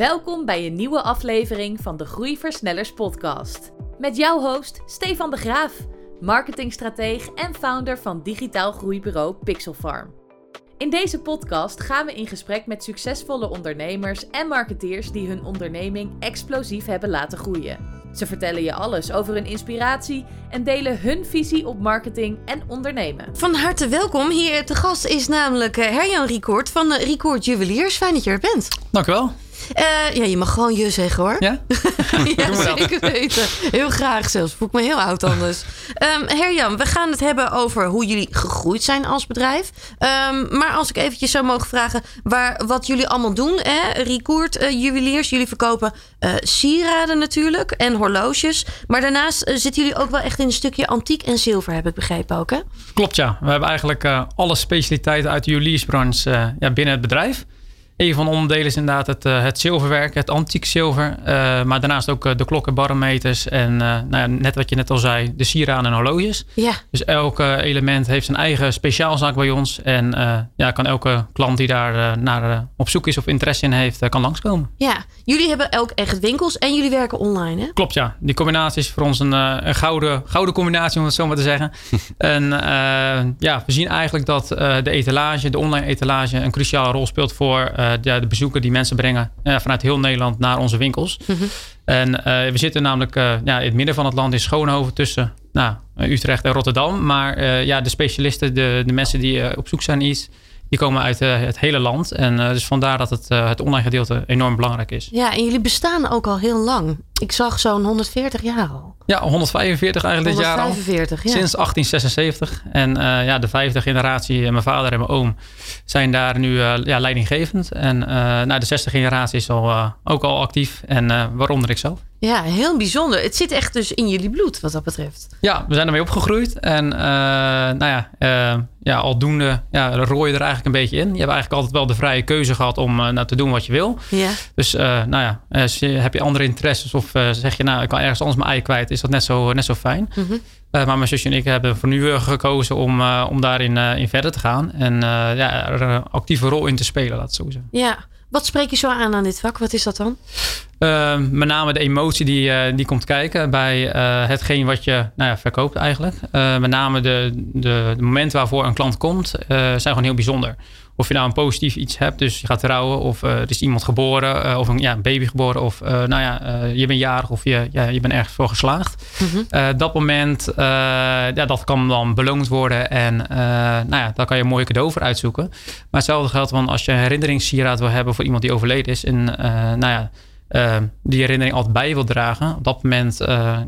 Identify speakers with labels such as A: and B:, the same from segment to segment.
A: Welkom bij een nieuwe aflevering van de Groeiversnellers podcast. Met jouw host Stefan de Graaf, marketingstrateeg en founder van digitaal groeibureau Pixelfarm. In deze podcast gaan we in gesprek met succesvolle ondernemers en marketeers die hun onderneming explosief hebben laten groeien. Ze vertellen je alles over hun inspiratie en delen hun visie op marketing en ondernemen.
B: Van harte welkom. Hier te gast is namelijk eh, Herjan Riekoord van eh, Riekoord Juweliers. Fijn dat je er bent.
C: Dank u wel.
B: Uh, ja, je mag gewoon je zeggen hoor.
C: Ja?
B: ja, zeker weten. Heel graag zelfs. Voel ik me heel oud anders. Um, Herjan, we gaan het hebben over hoe jullie gegroeid zijn als bedrijf. Um, maar als ik eventjes zou mogen vragen waar, wat jullie allemaal doen. Hè? Riekoert, uh, juweliers, jullie verkopen uh, sieraden natuurlijk en horloges. Maar daarnaast zitten jullie ook wel echt in een stukje antiek en zilver, heb ik begrepen ook hè?
C: Klopt ja. We hebben eigenlijk alle specialiteiten uit de juweliersbranche ja, binnen het bedrijf. Een van de onderdelen is inderdaad het, uh, het zilverwerk, het antiek zilver. Uh, maar daarnaast ook uh, de klokken, barometers en nou ja, net wat je net al zei, de sieraden en horloges.
B: Ja.
C: Dus elk element heeft zijn eigen speciaalzaak bij ons. En ja, kan elke klant die daar naar op zoek is of interesse in heeft, kan langskomen.
B: Ja, jullie hebben elk echt winkels en jullie werken online hè?
C: Klopt ja, die combinatie is voor ons een, een gouden, gouden combinatie om het zo maar te zeggen. en ja, we zien eigenlijk dat de etalage, de online etalage, een cruciale rol speelt voor de, de bezoeken die mensen brengen uh, vanuit heel Nederland naar onze winkels. Mm -hmm. En uh, we zitten namelijk ja, in het midden van het land in Schoonhoven tussen nou, Utrecht en Rotterdam. Maar ja, de specialisten, de, de mensen die op zoek zijn naar iets, die komen uit het hele land. En dus vandaar dat het, het online gedeelte enorm belangrijk is.
B: Ja, en jullie bestaan ook al heel lang. Ik zag zo'n 140 jaar al.
C: Ja, 145 eigenlijk
B: 145,
C: dit jaar al.
B: Ja.
C: Sinds 1876. En uh, ja, de vijfde generatie, mijn vader en mijn oom, zijn daar nu uh, ja, leidinggevend. En uh, nou, de zesde generatie is al, ook al actief. En waaronder ik zelf.
B: Ja, heel bijzonder. Het zit echt dus in jullie bloed wat dat betreft.
C: Ja, we zijn ermee opgegroeid. En nou ja, ja, aldoende ja, rooi je er eigenlijk een beetje in. Je hebt eigenlijk altijd wel de vrije keuze gehad om nou, te doen wat je wil.
B: Ja.
C: Dus nou ja, heb je andere interesses of zeg je nou, ik kan ergens anders mijn ei kwijt, is dat net zo, net zo fijn.
B: Mm -hmm.
C: uh, maar mijn zusje en ik hebben voor nu gekozen om, om daarin in verder te gaan. En ja, er een actieve rol in te spelen, laat het zo zeggen.
B: Ja, wat spreek je zo aan aan dit vak? Wat is dat dan?
C: met name de emotie die, die komt kijken bij hetgeen wat je nou ja, verkoopt eigenlijk. met name de, de, de momenten waarvoor een klant komt, zijn gewoon heel bijzonder of je nou een positief iets hebt, dus je gaat trouwen of uh, er is iemand geboren uh, of een, ja, een baby geboren of uh, nou ja, je bent jarig of je, ja, je bent ergens voor geslaagd.
B: Mm
C: -hmm. dat moment, ja, dat kan dan beloond worden en nou ja, daar kan je een mooie cadeau voor uitzoeken. Maar hetzelfde geldt van als je een herinneringssieraad wil hebben voor iemand die overleden is en nou ja, die herinnering altijd bij je wil dragen. Op dat moment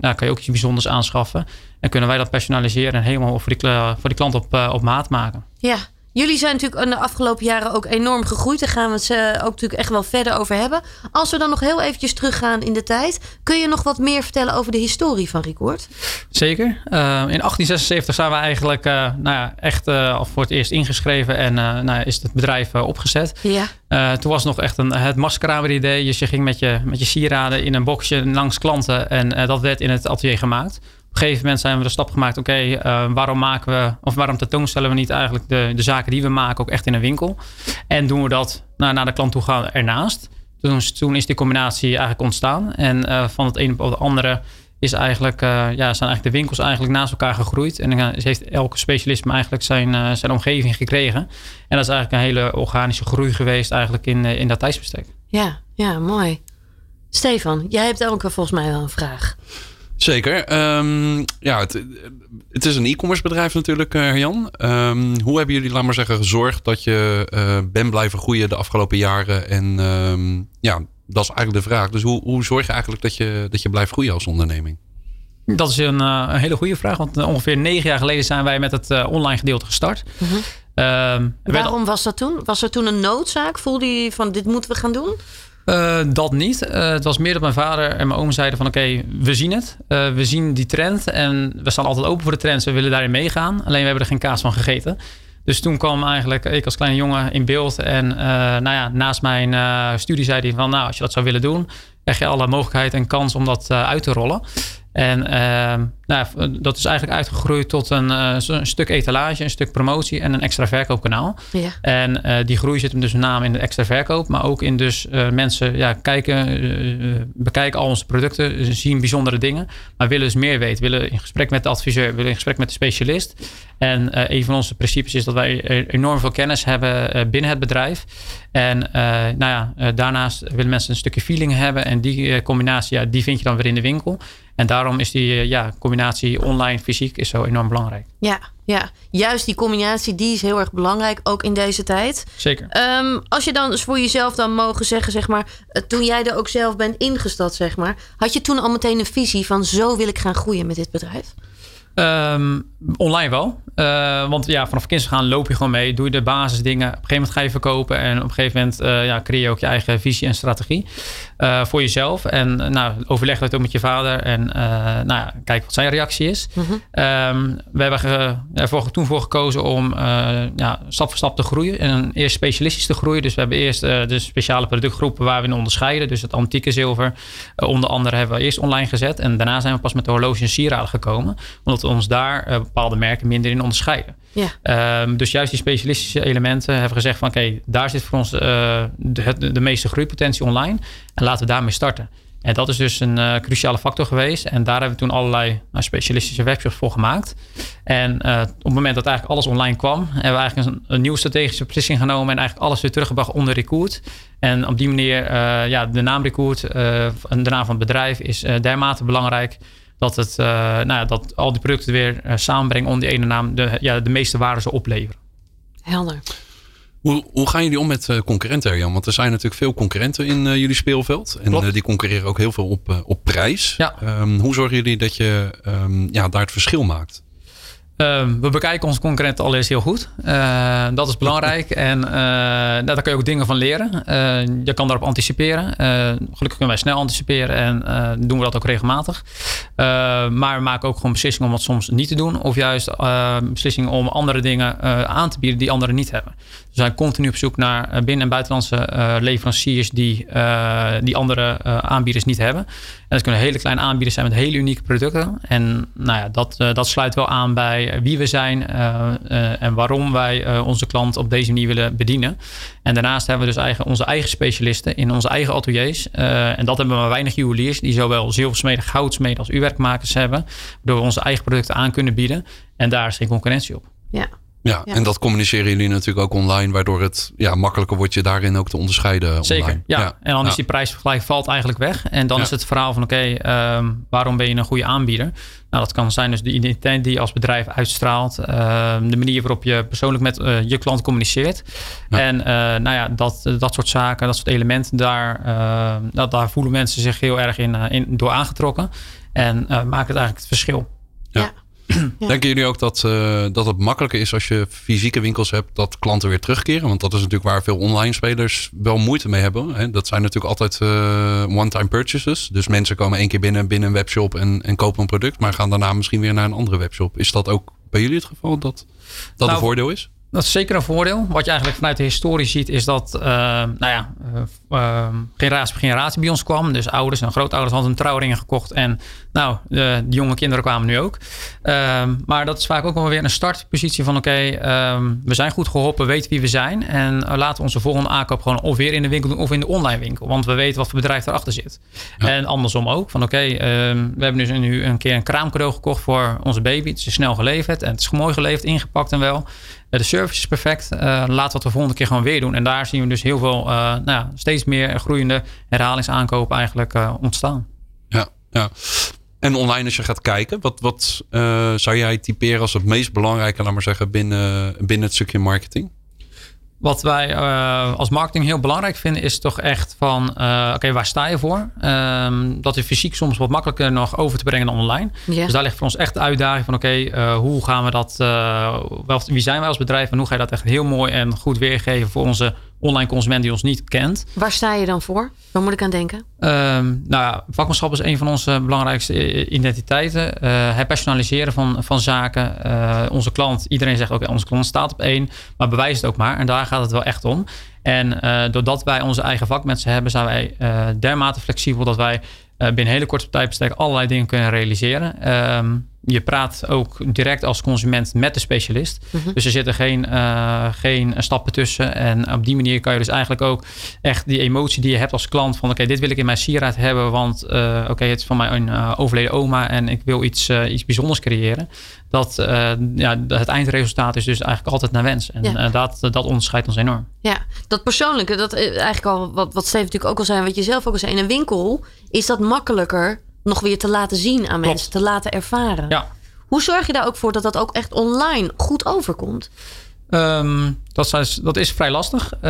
C: nou, kan je ook iets bijzonders aanschaffen en kunnen wij dat personaliseren en helemaal voor die, voor die klant op, op maat maken.
B: Ja, Jullie zijn natuurlijk in de afgelopen jaren ook enorm gegroeid. Daar gaan we het uh, ook natuurlijk echt wel verder over hebben. Als we dan nog heel eventjes teruggaan in de tijd. Kun je nog wat meer vertellen over de historie van Record?
C: Zeker. Uh, in 1876 zijn we eigenlijk uh, nou ja, echt al voor het eerst ingeschreven. En nou ja, is het bedrijf opgezet.
B: Ja.
C: toen was nog echt een, het maskramer idee. Dus je ging met je, met je sieraden in een boxje langs klanten. En dat werd in het atelier gemaakt. Op een gegeven moment zijn we de stap gemaakt, oké, uh, waarom maken we, of waarom tentoonstellen we niet eigenlijk de, de zaken die we maken ook echt in een winkel? En doen we dat nou, naar de klant toe gaan ernaast? Toen, toen is die combinatie eigenlijk ontstaan. En uh, van het ene op het andere is eigenlijk, uh, ja, zijn eigenlijk de winkels eigenlijk naast elkaar gegroeid. En uh, heeft elke specialisme eigenlijk zijn, zijn omgeving gekregen. En dat is eigenlijk een hele organische groei geweest eigenlijk in, in dat tijdsbestek.
B: Ja, ja, mooi. Stefan, jij hebt ook volgens mij wel een vraag.
D: Zeker. Um, ja, het, het, is een e-commerce bedrijf natuurlijk, Herjan. Um, hoe hebben jullie, laat maar zeggen, gezorgd dat je uh, bent blijven groeien de afgelopen jaren? En um, ja, dat is eigenlijk de vraag. Dus hoe, hoe zorg je eigenlijk dat je, dat je blijft groeien als onderneming?
C: Dat is een, uh, een hele goede vraag. Want ongeveer negen jaar geleden zijn wij met het uh, online gedeelte gestart.
B: Mm -hmm. Waarom was dat toen? Was er toen een noodzaak? Voelde je van dit moeten we gaan doen?
C: Uh, dat niet. Uh, het was meer dat mijn vader en mijn oom zeiden van oké, we zien het. Uh, we zien die trend en we staan altijd open voor de trends. We willen daarin meegaan. Alleen we hebben er geen kaas van gegeten. Dus toen kwam eigenlijk ik als kleine jongen in beeld. En nou ja, naast mijn studie zei hij van nou, als je dat zou willen doen, krijg je alle mogelijkheid en kans om dat uit te rollen. En nou, dat is eigenlijk uitgegroeid tot een, een, stuk etalage, een stuk promotie en een extra verkoopkanaal.
B: Ja.
C: En die groei zit hem dus met name in de extra verkoop, maar ook in dus mensen ja, kijken, bekijken al onze producten, zien bijzondere dingen, maar willen dus meer weten, willen in gesprek met de adviseur, willen in gesprek met de specialist. En een van onze principes is dat wij enorm veel kennis hebben binnen het bedrijf. En nou ja, daarnaast willen mensen een stukje feeling hebben en die combinatie, ja, die vind je dan weer in de winkel. En daarom is die eh, ja, combinatie online-fysiek is zo enorm belangrijk.
B: Ja, ja, juist die combinatie die is heel erg belangrijk, ook in deze tijd.
C: Zeker.
B: Um, als je dan voor jezelf dan mogen zeggen, zeg maar, eh, toen jij er ook zelf bent ingestapt, zeg maar, had je toen al meteen een visie van zo wil ik gaan groeien met dit bedrijf?
C: Um, online wel. Uh, want ja, vanaf kinds gaan loop je gewoon mee. Doe je de basisdingen. Op een gegeven moment ga je verkopen. En op een gegeven moment uh, ja, creëer je ook je eigen visie en strategie. Uh, voor jezelf. En nou, overleg dat ook met je vader. En nou ja, kijk wat zijn reactie is. Mm -hmm. um, we hebben er toen voor gekozen om ja, stap voor stap te groeien. En eerst specialistisch te groeien. Dus we hebben eerst de speciale productgroepen waar we in onderscheiden. Dus het antieke zilver. onder andere hebben we eerst online gezet. En daarna zijn we pas met de horloge en sieraden gekomen. Omdat we ons daar bepaalde merken minder in onderscheiden.
B: Ja.
C: Um, dus juist die specialistische elementen hebben gezegd van oké, daar zit voor ons uh, de, de, meeste groeipotentie online. En laten we daarmee starten. En dat is dus een uh, cruciale factor geweest. En daar hebben we toen allerlei nou, specialistische webshops voor gemaakt. En uh, op het moment dat eigenlijk alles online kwam, hebben we eigenlijk een, een nieuwe strategische beslissing genomen en eigenlijk alles weer teruggebracht onder Recruit. En op die manier, ja, de naam Recruit en de naam van het bedrijf is dermate belangrijk dat, het, uh, nou ja, dat al die producten weer uh, samenbrengen onder die ene naam de, ja, de meeste waarde zou opleveren.
B: Helder.
D: Hoe, hoe gaan jullie om met uh, concurrenten, Jan? Want er zijn natuurlijk veel concurrenten in jullie speelveld. En die concurreren ook heel veel op, op prijs.
C: Ja.
D: Um, hoe zorgen jullie dat je um, ja, daar het verschil maakt?
C: Uh, we bekijken onze concurrenten allereerst heel goed. Uh, dat is belangrijk. en uh, daar kun je ook dingen van leren. je kan daarop anticiperen. gelukkig kunnen wij snel anticiperen en doen we dat ook regelmatig. maar we maken ook gewoon beslissingen om wat soms niet te doen. Of juist beslissingen om andere dingen aan te bieden die anderen niet hebben. Dus we zijn continu op zoek naar binnen- en buitenlandse leveranciers die, die andere aanbieders niet hebben. Dat kunnen hele kleine aanbieders zijn met hele unieke producten. En nou ja, dat, dat sluit wel aan bij wie we zijn uh, en waarom wij onze klant op deze manier willen bedienen. En daarnaast hebben we dus eigen, onze eigen specialisten in onze eigen ateliers. en dat hebben we maar weinig juweliers die zowel zilversmeden, goudsmeden als uurwerkmakers hebben. Waardoor we onze eigen producten aan kunnen bieden. En daar is geen concurrentie op.
B: Ja.
D: Ja, ja, en dat communiceren jullie natuurlijk ook online, waardoor het ja, makkelijker wordt je daarin ook te onderscheiden.
C: Zeker,
D: online.
C: ja. ja. En dan is die prijsvergelijking valt eigenlijk weg. En dan is het verhaal van oké, okay, um, waarom ben je een goede aanbieder? Nou, dat kan zijn dus de identiteit die je als bedrijf uitstraalt, uh, de manier waarop je persoonlijk met uh, je klant communiceert. En uh, nou ja, dat, dat soort zaken, dat soort elementen, daar, dat, daar voelen mensen zich heel erg in, in door aangetrokken. En maken het eigenlijk het verschil.
D: ja. Ja. Denken jullie ook dat, uh, dat het makkelijker is als je fysieke winkels hebt dat klanten weer terugkeren? Want dat is natuurlijk waar veel online spelers wel moeite mee hebben. Hè? Dat zijn natuurlijk altijd uh, one-time purchases. Dus mensen komen één keer binnen, binnen een webshop en, en kopen een product, maar gaan daarna misschien weer naar een andere webshop. Is dat ook bij jullie het geval dat dat nou, een voordeel is?
C: Dat is zeker een voordeel. Wat je eigenlijk vanuit de historie ziet, is dat uh, nou ja, uh, generatie per generatie bij ons kwam. Dus ouders en grootouders hadden een trouwringen gekocht. En nou, de, de jonge kinderen kwamen nu ook. Uh, maar dat is vaak ook wel weer een startpositie van: oké, okay, we zijn goed geholpen, weten wie we zijn. En laten we onze volgende aankoop gewoon of weer in de winkel doen of in de online winkel. Want we weten wat voor bedrijf erachter zit. Ja. En andersom ook. Van oké, okay, we hebben dus nu een keer een kraamcadeau gekocht voor onze baby. Het is snel geleverd en het is mooi geleverd, ingepakt en wel. De service is perfect. Uh, laten we het de volgende keer gewoon weer doen. En daar zien we dus heel veel, uh, nou ja, steeds meer groeiende herhalingsaankopen eigenlijk uh, ontstaan.
D: Ja, ja. En online als je gaat kijken, wat, wat zou jij typeren als het meest belangrijke, laat maar zeggen, binnen, binnen het stukje marketing?
C: Wat wij uh, als marketing heel belangrijk vinden, is toch echt van: uh, oké, okay, waar sta je voor? Um, dat is fysiek soms wat makkelijker nog over te brengen dan online. Dus daar ligt voor ons echt de uitdaging van: oké, okay, uh, hoe gaan we dat? wel, wie zijn wij als bedrijf en hoe ga je dat echt heel mooi en goed weergeven voor onze online consument die ons niet kent?
B: Waar sta je dan voor? Waar moet ik aan denken?
C: Um, nou ja, vakmanschap is een van onze belangrijkste identiteiten. het personaliseren van, van zaken. onze klant, iedereen zegt ook: okay, onze klant staat op één, maar bewijs het ook maar. En daar gaat het wel echt om. En uh, doordat wij onze eigen vakmensen hebben, zijn wij dermate flexibel dat wij binnen hele korte tijdbestek allerlei dingen kunnen realiseren. Um, je praat ook direct als consument met de specialist.
B: Mhm.
C: Dus er zitten geen, uh, geen stappen tussen. En op die manier kan je dus eigenlijk ook echt die emotie die je hebt als klant van oké, dit wil ik in mijn sieraad hebben, want uh, oké, het is van mijn uh, overleden oma en ik wil iets, iets bijzonders creëren. Dat ja, het eindresultaat is dus eigenlijk altijd naar wens. En
B: Ja.
C: dat, dat onderscheidt ons enorm.
B: Ja, dat persoonlijke, dat eh, eigenlijk al wat, wat Steve natuurlijk ook al zei, wat je zelf ook al zei. In een winkel is dat makkelijker nog weer te laten zien aan mensen, te laten ervaren.
C: Ja.
B: Hoe zorg je daar ook voor dat dat ook echt online goed overkomt?
C: Um, dat, is, dat is vrij lastig. Uh,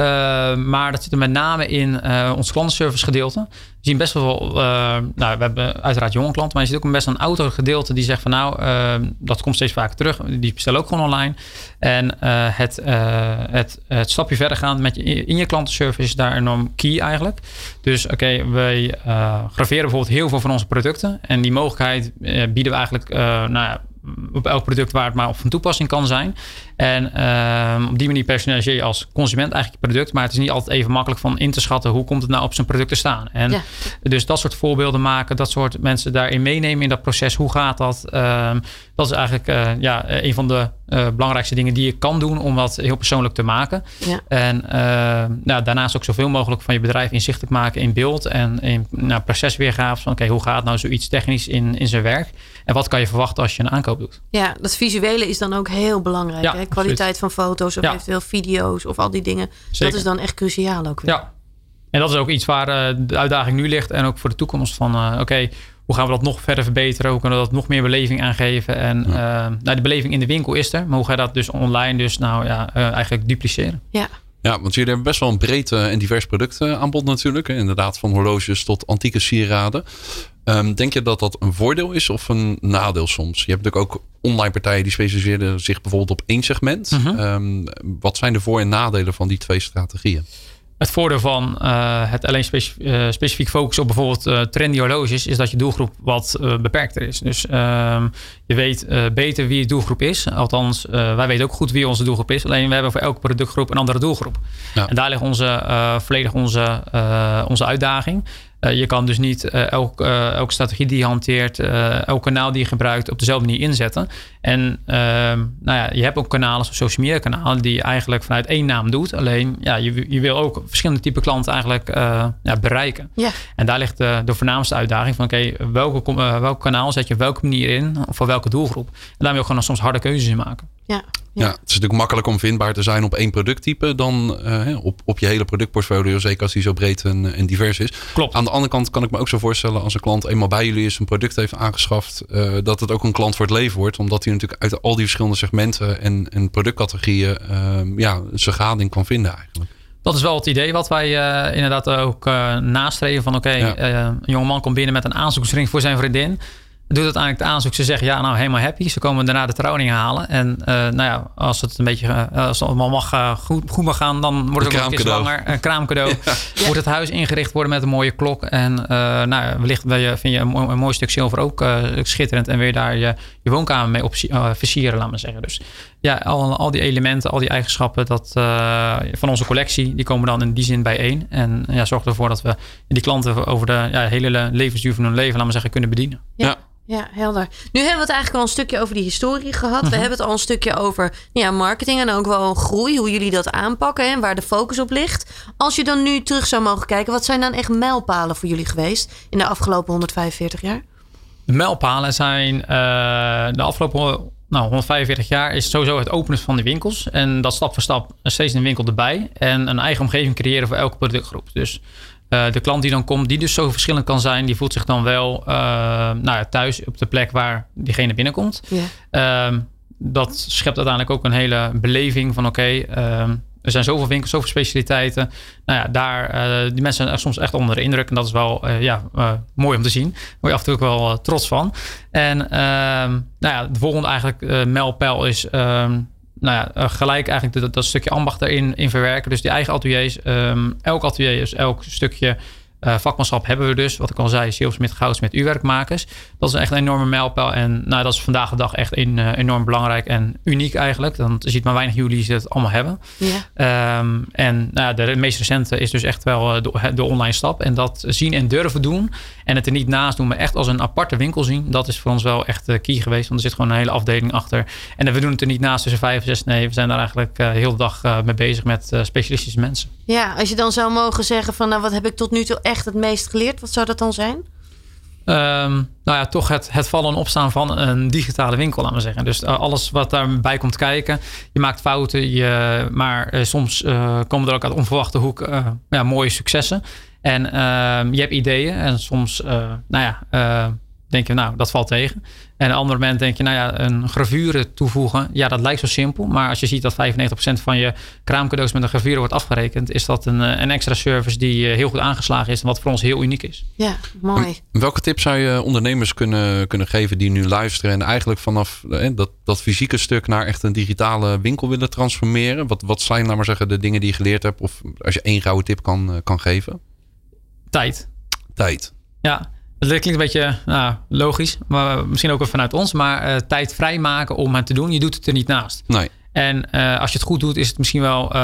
C: maar dat zit er met name in uh, ons klantenservice gedeelte. We zien best wel, uh, nou, we hebben uiteraard jonge klanten, maar je ziet ook een best een ouder gedeelte die zegt van nou, dat komt steeds vaker terug. Die bestellen ook gewoon online. En het, het, het stapje verder gaan met in je klantenservice is daar enorm key eigenlijk. Dus oké, okay, wij graveren bijvoorbeeld heel veel van onze producten. En die mogelijkheid bieden we eigenlijk, nou op elk product waar het maar op van toepassing kan zijn. En uh, op die manier personaliseer je als consument eigenlijk je product. Maar het is niet altijd even makkelijk van in te schatten hoe komt het nou op zijn product te staan. En
B: ja.
C: dus dat soort voorbeelden maken, dat soort mensen daarin meenemen in dat proces. Hoe gaat dat? Uh, dat is eigenlijk uh, ja, een van de uh, belangrijkste dingen die je kan doen om dat heel persoonlijk te maken.
B: Ja.
C: En nou, daarnaast ook zoveel mogelijk van je bedrijf inzichtelijk maken in beeld en in nou, procesweergaves. Van oké, okay, hoe gaat nou zoiets technisch in, in zijn werk? En wat kan je verwachten als je een aankoop doet?
B: Ja, dat visuele is dan ook heel belangrijk.
C: Ja,
B: hè? Kwaliteit van foto's of
C: Ja.
B: eventueel video's of al die dingen.
C: Zeker.
B: Dat is dan echt cruciaal ook weer.
C: Ja. En dat is ook iets waar eh, de uitdaging nu ligt. En ook voor de toekomst van eh, oké, hoe gaan we dat nog verder verbeteren? Hoe kunnen we dat nog meer beleving aangeven? En eh, nou, de beleving in de winkel is er. Maar hoe ga je dat dus online dus nou ja, eh, eigenlijk dupliceren?
B: Ja.
D: Ja, want jullie hebben best wel een breed eh, en divers productaanbod natuurlijk. hè. Inderdaad, van horloges tot antieke sieraden. Ehm, denk je dat dat een voordeel is of een nadeel soms? Je hebt natuurlijk ook online partijen die specialiseren zich bijvoorbeeld op één segment.
C: Mhm.
D: Ehm, wat zijn de voor- en nadelen van die twee strategieën?
C: Het voordeel van eh, het alleen eh, specifiek focussen op bijvoorbeeld eh, trendy horloges is dat je doelgroep wat beperkter is. Dus ehm, je weet beter wie je doelgroep is. Althans, wij weten ook goed wie onze doelgroep is. Alleen we hebben voor elke productgroep een andere doelgroep.
D: Ja.
C: En daar ligt onze, volledig onze, onze uitdaging. Eh, je kan dus niet eh, elk, eh, elke strategie die je hanteert, elk kanaal die je gebruikt op dezelfde manier inzetten. En ehm, nou ja, je hebt ook kanalen, zoals social media kanalen, die je eigenlijk vanuit één naam doet. Alleen ja, je, je wil ook verschillende type klanten eigenlijk ja, bereiken.
B: Ja.
C: En daar ligt de, de voornaamste uitdaging van oké, welke, welk kanaal zet je op welke manier in, voor welke doelgroep. En daar wil je gewoon soms harde keuzes in maken.
B: Ja.
D: Ja. het is natuurlijk makkelijk om vindbaar te zijn op één producttype dan eh, op, op je hele productportfolio. Zeker als die zo breed en, en divers is.
C: Klopt.
D: Aan de andere kant kan ik me ook zo voorstellen als een klant eenmaal bij jullie is, een product heeft aangeschaft, eh, dat het ook een klant voor het leven wordt. Omdat hij natuurlijk uit al die verschillende segmenten en, en productcategorieën eh, ja, zijn gading kan vinden eigenlijk.
C: Dat is wel het idee wat wij eh, inderdaad ook eh, nastreven. Van oké,
D: Ja.
C: eh, een jongeman komt binnen met een aanzoeksring voor zijn vriendin. Doet uiteindelijk het aanzoek. Ze zeggen ja, nou helemaal happy. Ze komen daarna de trouwring halen. En eh, nou ja, als het een beetje eh, als het allemaal mag, eh, goed, goed mag gaan, dan wordt het
D: Een
C: ook nog een zwanger. Een kraamcadeau. Wordt het huis ingericht worden met een mooie klok. En eh, nou, ja, wellicht wil je, vind je een, mooi, een mooi stuk zilver ook eh, schitterend. En wil je daar je, je woonkamer mee op, eh, versieren, laat maar zeggen. Dus ja, al, al die elementen, al die eigenschappen dat, eh, van onze collectie, die komen dan in die zin bijeen. En ja, zorgt ervoor dat we die klanten over de ja, hele levensduur van hun leven, laat maar zeggen, kunnen bedienen.
B: Ja. Ja, helder. Nu hebben we het eigenlijk al een stukje over die historie gehad.
C: Mhm.
B: We hebben het al een stukje over ja, marketing en ook wel groei. Hoe jullie dat aanpakken en waar de focus op ligt. Als je dan nu terug zou mogen kijken. Wat zijn dan echt mijlpalen voor jullie geweest in de afgelopen 145 jaar?
C: De mijlpalen zijn eh, de afgelopen nou, 145 jaar is sowieso het openen van de winkels. En dat stap voor stap steeds een winkel erbij. En een eigen omgeving creëren voor elke productgroep. Dus eh, de klant die dan komt, die dus zo verschillend kan zijn, die voelt zich dan wel eh, nou ja, thuis op de plek waar diegene binnenkomt.
B: Ja.
C: Ehm, dat schept uiteindelijk ook een hele beleving van oké, ehm, er zijn zoveel winkels, zoveel specialiteiten. Nou ja, daar, eh, die mensen zijn soms echt onder de indruk. En dat is wel eh, ja, eh, mooi om te zien. Daar word je af en toe ook wel trots van. En ehm, nou ja, de volgende eigenlijk mijlpaal is ehm, nou ja, gelijk eigenlijk dat, stukje ambacht erin in verwerken. Dus die eigen ateliers. ehm, elk atelier is elk stukje eh, vakmanschap hebben we dus. Wat ik al zei, zilversmid, goudsmid, uurwerkmakers. Dat is echt een enorme mijlpaal. En nou, dat is vandaag de dag echt eh, enorm belangrijk en uniek eigenlijk. Je ziet maar weinig jullie die het allemaal hebben.
B: Ja.
C: Ehm, en nou de meest recente is dus echt wel eh, de, de online stap. En dat zien en durven doen. En het er niet naast doen, maar echt als een aparte winkel zien. Dat is voor ons wel echt key geweest. Want er zit gewoon een hele afdeling achter. En we doen het er niet naast tussen vijf en zes. Nee, we zijn daar eigenlijk uh, heel de dag mee bezig met specialistische mensen.
B: Ja, als je dan zou mogen zeggen van nou wat heb ik tot nu toe echt het meest geleerd. Wat zou dat dan zijn?
C: Um, nou ja, toch het, het vallen en opstaan van een digitale winkel, laten we zeggen. Dus uh, alles wat daarbij komt kijken. Je maakt fouten, je, maar uh, soms uh, komen er ook uit onverwachte hoek ja, mooie successen. En ehm, je hebt ideeën en soms, nou ja, denk je, nou, dat valt tegen. En een ander moment denk je, nou ja, een gravure toevoegen. Ja, dat lijkt zo simpel. Maar als je ziet dat 95% van je kraamcadeaus met een gravure wordt afgerekend, is dat een, een extra service die heel goed aangeslagen is en wat voor ons heel uniek is.
B: Ja, mooi.
D: welke tips zou je ondernemers kunnen, kunnen geven die nu luisteren en eigenlijk vanaf eh, dat, dat fysieke stuk naar echt een digitale winkel willen transformeren? Wat, wat zijn, nou maar zeggen, de dingen die je geleerd hebt? Of als je één gouden tip kan, eh, kan geven?
C: Tijd.
D: Tijd.
C: Ja, het klinkt een beetje nou, logisch, maar misschien ook wel vanuit ons. Maar uh, tijd vrijmaken om het te doen, je doet het er niet naast.
D: Nee.
C: En uh, als je het goed doet, is het misschien wel uh,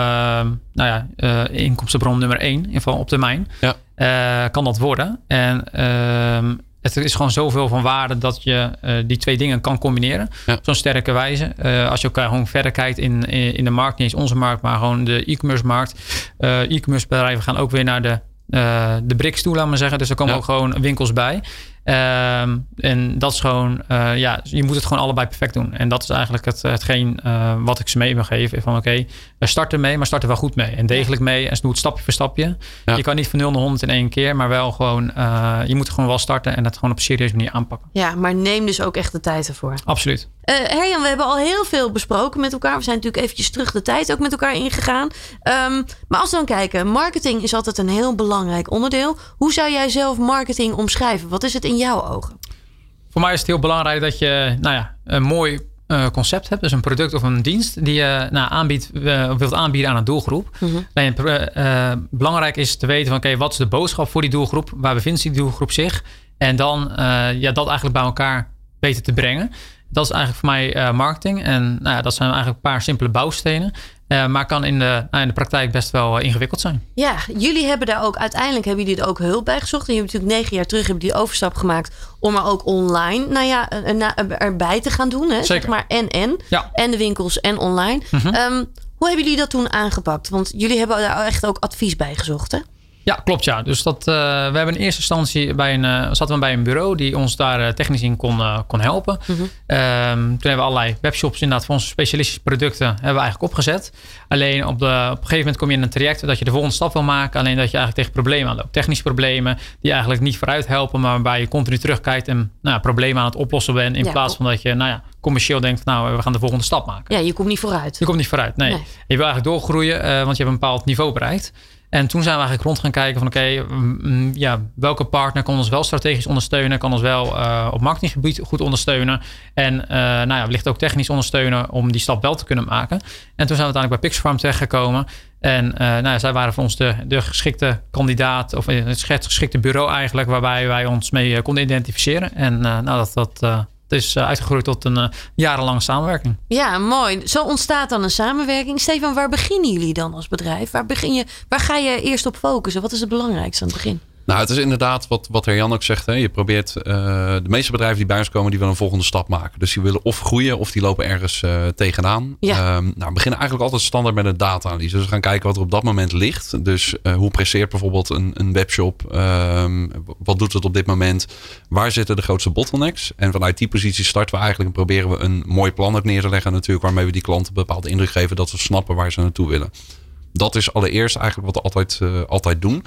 C: nou ja, inkomstenbron nummer één, in ieder geval op termijn.
D: Ja.
C: kan dat worden. En ehm, het is gewoon zoveel van waarde dat je die twee dingen kan combineren.
D: Ja.
C: Op zo'n sterke wijze. als je ook gewoon verder kijkt in, in de markt, niet eens onze markt, maar gewoon de e-commerce markt. e-commerce bedrijven gaan ook weer naar de uh, de BRICS toe, laat maar zeggen. Dus er komen ook gewoon winkels bij. Ehm, en dat is gewoon, uh, ja, je moet het gewoon allebei perfect doen. En dat is eigenlijk het, hetgeen uh, wat ik ze mee wil geven. Van oké, okay, we starten mee, maar starten wel goed mee. En degelijk mee en doe het stapje voor stapje.
D: Ja.
C: Je kan niet van 0 naar 100 in één keer, maar wel gewoon, uh, je moet gewoon wel starten en dat gewoon op een serieuze manier aanpakken.
B: Ja, maar neem dus ook echt de tijd ervoor.
C: Absoluut.
B: Uh, Herjan, we hebben al heel veel besproken met elkaar. We zijn natuurlijk eventjes terug de tijd ook met elkaar ingegaan. Um, maar als we dan kijken, marketing is altijd een heel belangrijk onderdeel. Hoe zou jij zelf marketing omschrijven? Wat is het in jouw ogen?
C: Voor mij is het heel belangrijk dat je nou ja, een mooi concept hebt. Dus een product of een dienst die je nou, aanbiedt, uh, wilt aanbieden aan een doelgroep.
B: Mhm.
C: Mm -hmm. belangrijk is te weten van oké, okay, wat is de boodschap voor die doelgroep? Waar bevindt die doelgroep zich? En dan ja, dat eigenlijk bij elkaar weten te brengen. Dat is eigenlijk voor mij uh, marketing. En nou ja, dat zijn eigenlijk een paar simpele bouwstenen. Uh, maar kan in de, nou, in de praktijk best wel uh, ingewikkeld zijn.
B: Ja, jullie hebben daar ook uiteindelijk hebben jullie er ook hulp bij gezocht. En je hebt natuurlijk negen jaar terug hebben die overstap gemaakt om er ook online nou ja, erbij te gaan doen. Hè?
C: Zeker.
B: Zeg maar en en.
C: Ja.
B: En de winkels en online.
C: Mhm.
B: Um, hoe hebben jullie dat toen aangepakt? Want jullie hebben daar echt ook advies bij gezocht, hè?
C: Ja, klopt ja. Dus dat, uh, we hebben in eerste instantie bij een, uh, zaten we bij een bureau die ons daar uh, technisch in kon, kon helpen.
B: Mhm.
C: Um, toen hebben we allerlei webshops inderdaad voor onze specialistische producten hebben we eigenlijk opgezet. Alleen op, de, op een gegeven moment kom je in een traject dat je de volgende stap wil maken. Alleen dat je eigenlijk tegen problemen aanloopt. Technische problemen die eigenlijk niet vooruit helpen, maar waarbij je continu terugkijkt en nou, problemen aan het oplossen bent. In
B: Ja,
C: plaats van dat je nou ja, commercieel denkt, nou we gaan de volgende stap maken.
B: Ja, je komt niet vooruit.
C: Je komt niet vooruit, nee.
B: Nee.
C: Je wil eigenlijk doorgroeien, uh, want je hebt een bepaald niveau bereikt. En toen zijn we eigenlijk rond gaan kijken van oké, okay, ja, welke partner kan ons wel strategisch ondersteunen, kan ons wel uh, op marketinggebied goed ondersteunen. En uh, nou ja, wellicht ook technisch ondersteunen om die stap wel te kunnen maken. En toen zijn we uiteindelijk bij Pixfarm terechtgekomen. En uh, nou ja, zij waren voor ons de, de geschikte kandidaat, of het geschikte bureau eigenlijk, waarbij wij ons mee konden identificeren. En nou, dat, dat het is uitgegroeid tot een uh, jarenlange samenwerking.
B: Ja, mooi. Zo ontstaat dan een samenwerking. Stefan, waar beginnen jullie dan als bedrijf? Waar, begin je, waar ga je eerst op focussen? Wat is het belangrijkste aan het begin?
D: Nou, het is inderdaad wat, wat Herjan ook zegt. Hè. Je probeert, uh, de meeste bedrijven die bij ons komen, die willen een volgende stap maken. Dus die willen of groeien of die lopen ergens uh, tegenaan.
B: Ja.
D: Um, nou, we beginnen eigenlijk altijd standaard met een data-analyse. Dus we gaan kijken wat er op dat moment ligt. Dus uh, hoe presteert bijvoorbeeld een, een webshop? Um, wat doet het op dit moment? Waar zitten de grootste bottlenecks? En vanuit die positie starten we eigenlijk en proberen we een mooi plan ook neer te leggen. Natuurlijk waarmee we die klanten een bepaalde indruk geven dat we snappen waar ze naartoe willen. Dat is allereerst eigenlijk wat we altijd, altijd doen.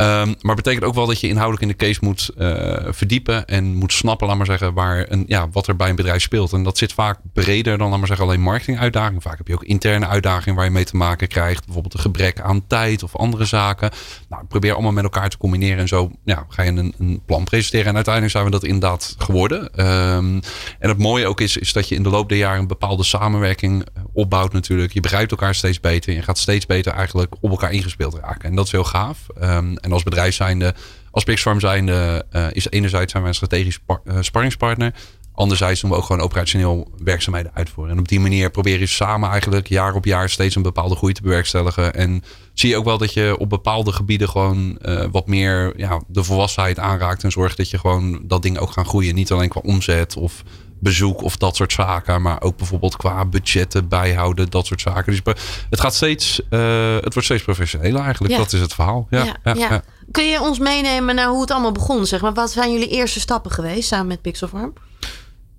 D: Um, maar betekent ook wel dat je inhoudelijk in de case moet uh, verdiepen en moet snappen, laat maar zeggen, waar een, ja, wat er bij een bedrijf speelt. En dat zit vaak breder dan, laat maar zeggen, alleen marketinguitdagingen. Vaak heb je ook interne uitdagingen waar je mee te maken krijgt. Bijvoorbeeld een gebrek aan tijd of andere zaken. Nou, probeer allemaal met elkaar te combineren en zo ja, ga je een, een plan presenteren. En uiteindelijk zijn we dat inderdaad geworden. Um, en het mooie ook is, is dat je in de loop der jaren een bepaalde samenwerking opbouwt natuurlijk. Je begrijpt elkaar steeds beter. Je gaat steeds beter eigenlijk op elkaar ingespeeld raken. En dat is heel gaaf. Um, en als bedrijf zijnde, als Pixfarm zijnde, uh, is enerzijds zijn wij een strategisch uh, sparringspartner. Anderzijds doen we ook gewoon operationeel werkzaamheden uitvoeren. En op die manier proberen je samen eigenlijk jaar op jaar steeds een bepaalde groei te bewerkstelligen. En zie je ook wel dat je op bepaalde gebieden gewoon uh, wat meer ja, de volwassenheid aanraakt. En zorgt dat je gewoon dat ding ook gaan groeien. Niet alleen qua omzet of bezoek of dat soort zaken. Maar ook bijvoorbeeld qua budgetten bijhouden, dat soort zaken. Dus het gaat steeds, uh, het wordt steeds professioneler eigenlijk. Dat is het verhaal. Ja, ja, ja,
B: Kun je ons meenemen naar hoe het allemaal begon? Zeg maar? Wat zijn jullie eerste stappen geweest samen met Pixelfarm?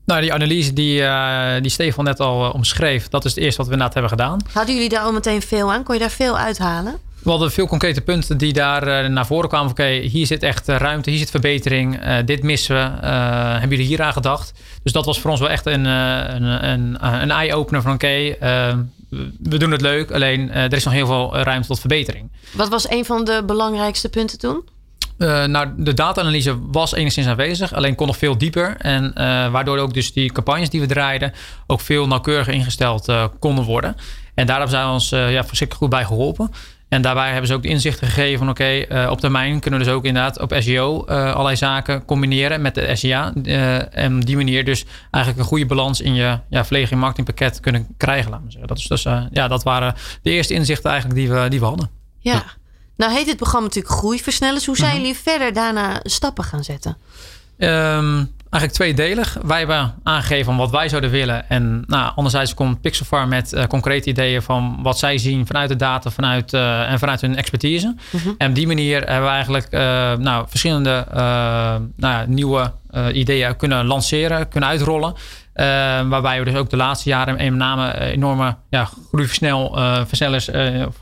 C: Nou, die analyse die, uh, die Stefan net al uh, omschreef, dat is het eerste wat we inderdaad hebben gedaan.
B: Hadden jullie daar al meteen veel aan? Kon je daar veel uithalen?
C: We hadden veel concrete punten die daar uh, naar voren kwamen. Oké, hier zit echt ruimte, hier zit verbetering. dit missen we. hebben jullie hier aan gedacht? Dus dat was voor ons wel echt een, een, een, een eye-opener van oké, we doen het leuk. Alleen er is nog heel veel ruimte tot verbetering.
B: Wat was een van de belangrijkste punten toen?
C: Uh, nou, de data-analyse was enigszins aanwezig, alleen kon nog veel dieper. En uh, waardoor ook dus die campagnes die we draaiden ook veel nauwkeuriger ingesteld uh, konden worden. En daar hebben zij ons ja, verschrikkelijk goed bij geholpen. En daarbij hebben ze ook de inzichten gegeven van oké, okay, op termijn kunnen we dus ook inderdaad op SEO allerlei zaken combineren met de SEA. en op die manier dus eigenlijk een goede balans in je ja, verlegen marketingpakket kunnen krijgen. Laten we zeggen. Dat, is dus, ja, dat waren de eerste inzichten eigenlijk die we, die we hadden.
B: ja. Nou heet het programma natuurlijk Groeiversnellers. Hoe zijn mhm. jullie verder daarna stappen gaan zetten?
C: Um, eigenlijk tweedelig. Wij hebben aangegeven wat wij zouden willen. En nou, anderzijds komt Pixelfar met uh, concrete ideeën van wat zij zien vanuit de data vanuit, uh, en vanuit hun expertise. Mhm. En op die manier hebben we eigenlijk uh, nou, verschillende nou, nieuwe ideeën kunnen lanceren, kunnen uitrollen. Uh, waarbij we dus ook de laatste jaren met name enorme ja, uh,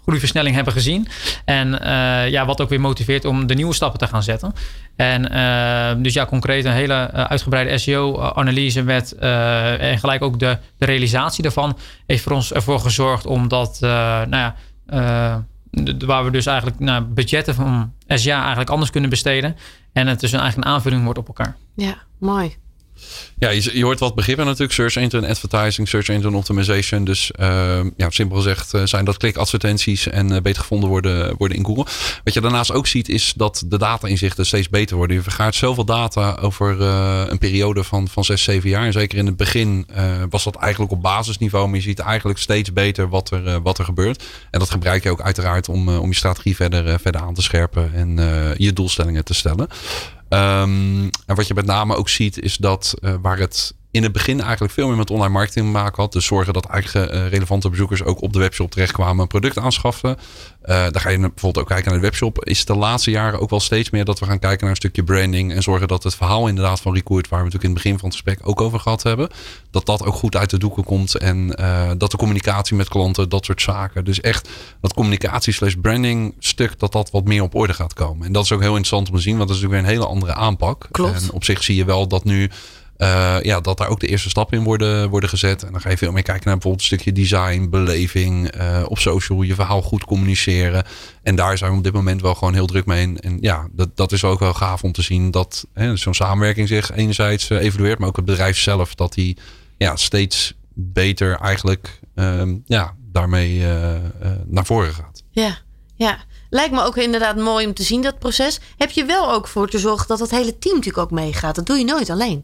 C: groeiversnelling hebben gezien. En ja, wat ook weer motiveert om de nieuwe stappen te gaan zetten. En dus ja, concreet een hele uitgebreide SEO-analyse met en gelijk ook de, de realisatie daarvan heeft voor ons ervoor gezorgd om dat, nou ja, waar we dus eigenlijk nou, budgetten van SEA eigenlijk anders kunnen besteden. En het dus een eigen aanvulling wordt op elkaar.
B: Ja, mooi.
D: Ja, je, je, hoort wat begrippen natuurlijk. Search engine advertising, search engine optimization. Dus uh, ja, simpel gezegd uh, zijn dat klikadvertenties en uh, beter gevonden worden, worden in Google. Wat je daarnaast ook ziet is dat de data-inzichten steeds beter worden. Je vergaart zoveel data over eh, een periode van, van 6, 7 jaar. En zeker in het begin was dat eigenlijk op basisniveau. Maar je ziet eigenlijk steeds beter wat er, wat er gebeurt. En dat gebruik je ook uiteraard om, om je strategie verder, verder aan te scherpen en je doelstellingen te stellen. Um, en wat je met name ook ziet, is dat uh, waar het in het begin eigenlijk veel meer met online marketing te maken had. Dus zorgen dat eigen uh, relevante bezoekers ook op de webshop terechtkwamen, een product aanschaffen. Uh, dan ga je bijvoorbeeld ook kijken naar de webshop. Is de laatste jaren ook wel steeds meer dat we gaan kijken naar een stukje branding. En zorgen dat het verhaal inderdaad van Record, waar we natuurlijk in het begin van het gesprek ook over gehad hebben. Dat dat ook goed uit de doeken komt. En uh, dat de communicatie met klanten, dat soort zaken. Dus echt dat communicatie slash branding stuk, dat dat wat meer op orde gaat komen. En dat is ook heel interessant om te zien, want dat is natuurlijk weer een hele andere aanpak.
B: Klopt.
D: En op zich zie je wel dat nu uh, ja, dat daar ook de eerste stappen in worden, worden gezet. En dan ga je veel meer kijken naar bijvoorbeeld een stukje design, beleving, uh, op social, je verhaal goed communiceren. En daar zijn we op dit moment wel gewoon heel druk mee. En, ja, dat, dat is ook wel gaaf om te zien dat zo'n samenwerking zich enerzijds uh, evolueert, maar ook het bedrijf zelf, dat die ja, steeds beter eigenlijk uh, ja, daarmee naar voren gaat.
B: Ja, ja. Lijkt me ook inderdaad mooi om te zien, dat proces. Heb je wel ook voor te zorgen dat het hele team natuurlijk ook meegaat? Dat doe je nooit alleen.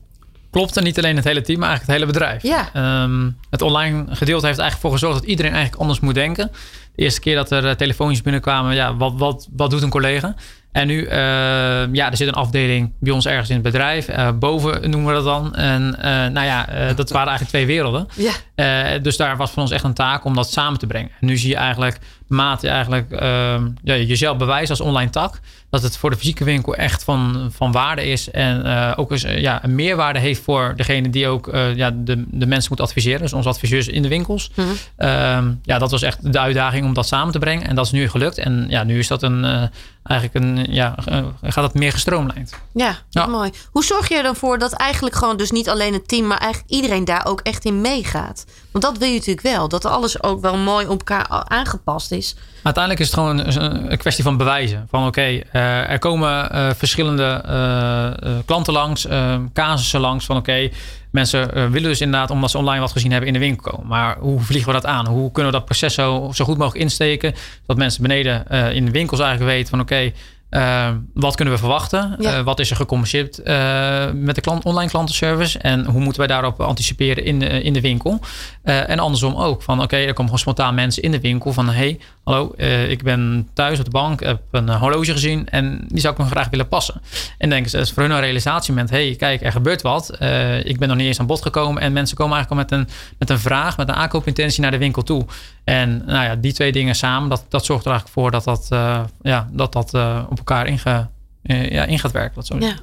C: Klopt, en niet alleen het hele team, maar eigenlijk het hele bedrijf.
B: Ja.
C: Um, het online gedeelte heeft eigenlijk voor gezorgd dat iedereen eigenlijk anders moet denken. De eerste keer dat er uh, telefoontjes binnenkwamen, ja, wat, wat, wat doet een collega? En nu, uh, ja, er zit een afdeling bij ons ergens in het bedrijf. Uh, boven noemen we dat dan. En uh, nou ja, dat waren eigenlijk twee werelden.
B: Ja.
C: dus daar was van ons echt een taak om dat samen te brengen. En nu zie je eigenlijk, mate eigenlijk ehm, ja, jezelf bewijzen als online tak dat het voor de fysieke winkel echt van, van waarde is. En uh, ook eens, ja, een meerwaarde heeft voor degene die ook uh, ja, de, de mensen moet adviseren. Dus onze adviseurs in de winkels. Mm -hmm. um, ja, dat was echt de uitdaging om dat samen te brengen. En dat is nu gelukt. En ja, nu is dat een, uh, eigenlijk een, ja, gaat het meer gestroomlijnd.
B: Ja, ja, mooi. Hoe zorg je ervoor dat eigenlijk gewoon dus niet alleen het team, maar eigenlijk iedereen daar ook echt in meegaat? Want dat wil je natuurlijk wel. Dat alles ook wel mooi op elkaar aangepast is.
C: Uiteindelijk is het gewoon een, een kwestie van bewijzen. Van oké, okay, uh, er komen uh, verschillende uh, klanten langs, casussen langs. Van oké, okay, mensen willen dus inderdaad, omdat ze online wat gezien hebben, in de winkel komen. Maar hoe vliegen we dat aan? Hoe kunnen we dat proces zo, zo goed mogelijk insteken? Dat mensen beneden in de winkels eigenlijk weten van oké, okay, wat kunnen we verwachten?
B: Ja.
C: wat is er gecommuniceerd met de klant, online klantenservice? En hoe moeten wij daarop anticiperen in de, in de winkel? en andersom ook. Van oké, er komen gewoon spontaan mensen in de winkel van hey, hallo, ik ben thuis op de bank, heb een horloge gezien en die zou ik nog graag willen passen. En denken ze, dat is voor hun een realisatiemoment. hey, kijk, er gebeurt wat. ik ben nog niet eens aan bod gekomen en mensen komen eigenlijk al met een, met een vraag, met een aankoopintentie naar de winkel toe. En nou ja, die twee dingen samen, dat, dat zorgt er eigenlijk voor dat dat, ja, dat, dat op elkaar inge, ja, in gaat werken. Dat zo
B: ja.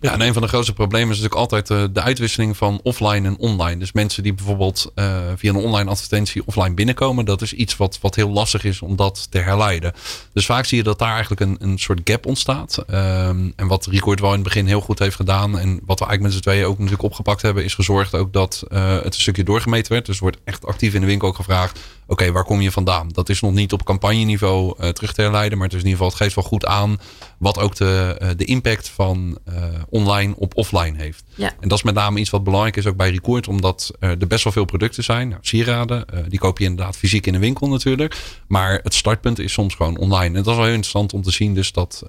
D: Ja, en een van de grootste problemen is natuurlijk altijd uh, de uitwisseling van offline en online. Dus mensen die bijvoorbeeld uh, via een online advertentie offline binnenkomen, dat is iets wat, wat heel lastig is om dat te herleiden. Dus vaak zie je dat daar eigenlijk een, een soort gap ontstaat. Um, en wat Record wel in het begin heel goed heeft gedaan en wat we eigenlijk met z'n tweeën ook natuurlijk opgepakt hebben, is gezorgd ook dat uh, het een stukje doorgemeten werd. Dus wordt echt actief in de winkel ook gevraagd, oké, okay, waar kom je vandaan? Dat is nog niet op campagneniveau uh, terug te herleiden, maar het is in ieder geval, het geeft wel goed aan wat ook de, uh, de impact van uh, online op offline heeft.
B: Ja.
D: En dat is met name iets wat belangrijk is ook bij Record, omdat er best wel veel producten zijn. Nou, sieraden, die koop je inderdaad fysiek in de winkel natuurlijk. Maar het startpunt is soms gewoon online. En dat is wel heel interessant om te zien, dus dat,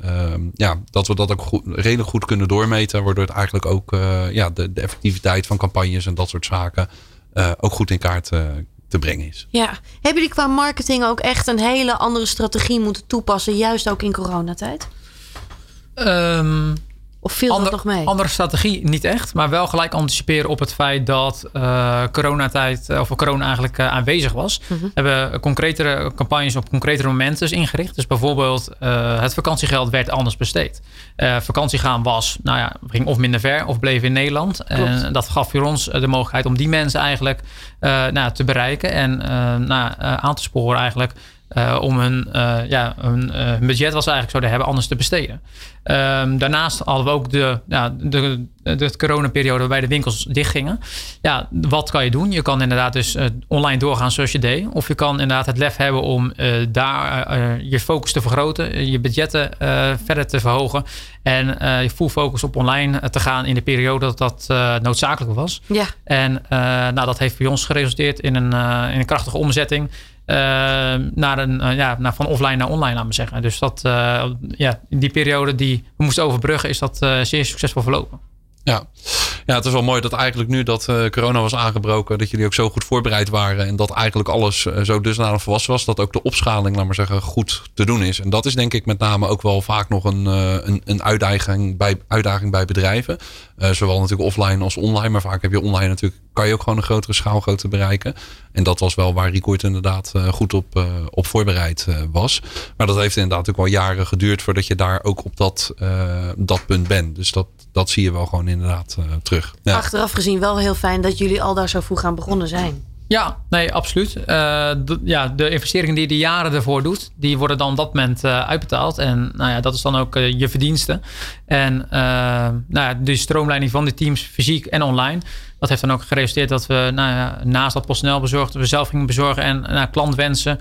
D: ja, dat we dat ook goed, redelijk goed kunnen doormeten, waardoor het eigenlijk ook ja, de, de effectiviteit van campagnes en dat soort zaken ook goed in kaart te brengen is.
B: Ja, hebben jullie qua marketing ook echt een hele andere strategie moeten toepassen, juist ook in coronatijd?
C: Um,
B: of viel
C: ander,
B: dat nog mee?
C: Andere strategie niet echt, maar wel gelijk anticiperen op het feit dat uh, coronatijd, of corona eigenlijk uh, aanwezig was. We hebben concretere campagnes op concretere momenten ingericht. Dus bijvoorbeeld uh, het vakantiegeld werd anders besteed. vakantie gaan was, nou ja, ging of minder ver of bleef in Nederland. En dat gaf voor ons de mogelijkheid om die mensen eigenlijk nou, te bereiken en nou, aan te sporen eigenlijk. Uh, om hun, uh, ja, hun, uh, hun, budget wat ze eigenlijk zouden hebben anders te besteden. Um, daarnaast hadden we ook de, ja, de, de coronaperiode waarbij de winkels dichtgingen. Ja, wat kan je doen? Je kan inderdaad dus online doorgaan zoals je deed. Of je kan inderdaad het lef hebben om daar je focus te vergroten. Je budgetten verder te verhogen. En je full focus op online te gaan in de periode dat dat noodzakelijk was.
B: Ja.
C: En nou, dat heeft bij ons geresulteerd in een, in een krachtige omzetting. Uh, naar een, uh, ja, naar van offline naar online, laten we zeggen. Dus dat, uh, ja, die periode die we moesten overbruggen, is dat zeer succesvol verlopen.
D: Ja. ja, het is wel mooi dat eigenlijk nu dat corona was aangebroken, dat jullie ook zo goed voorbereid waren. En dat eigenlijk alles zo dusdanig volwassen was, dat ook de opschaling, laat maar zeggen, goed te doen is. En dat is denk ik met name ook wel vaak nog een, een, een uitdaging, bij, uitdaging bij bedrijven. Zowel natuurlijk offline als online. Maar vaak heb je online natuurlijk, kan je ook gewoon een grotere schaalgrootte bereiken. En dat was wel waar Record inderdaad goed op, op voorbereid was. Maar dat heeft inderdaad ook wel jaren geduurd voordat je daar ook op dat, dat punt bent. Dus dat, dat zie je wel gewoon inderdaad terug.
B: Achteraf gezien wel heel fijn dat jullie al daar zo vroeg aan begonnen zijn.
C: Ja, nee, absoluut. Uh, de, ja, de investeringen die je de jaren ervoor doet, die worden dan op dat moment uh, uitbetaald. En nou ja, dat is dan ook uh, je verdienste. En nou ja, de stroomleiding van de teams, fysiek en online, dat heeft dan ook geresulteerd dat we nou ja, naast dat PostNL bezorgd, we zelf gingen bezorgen en naar klantwensen,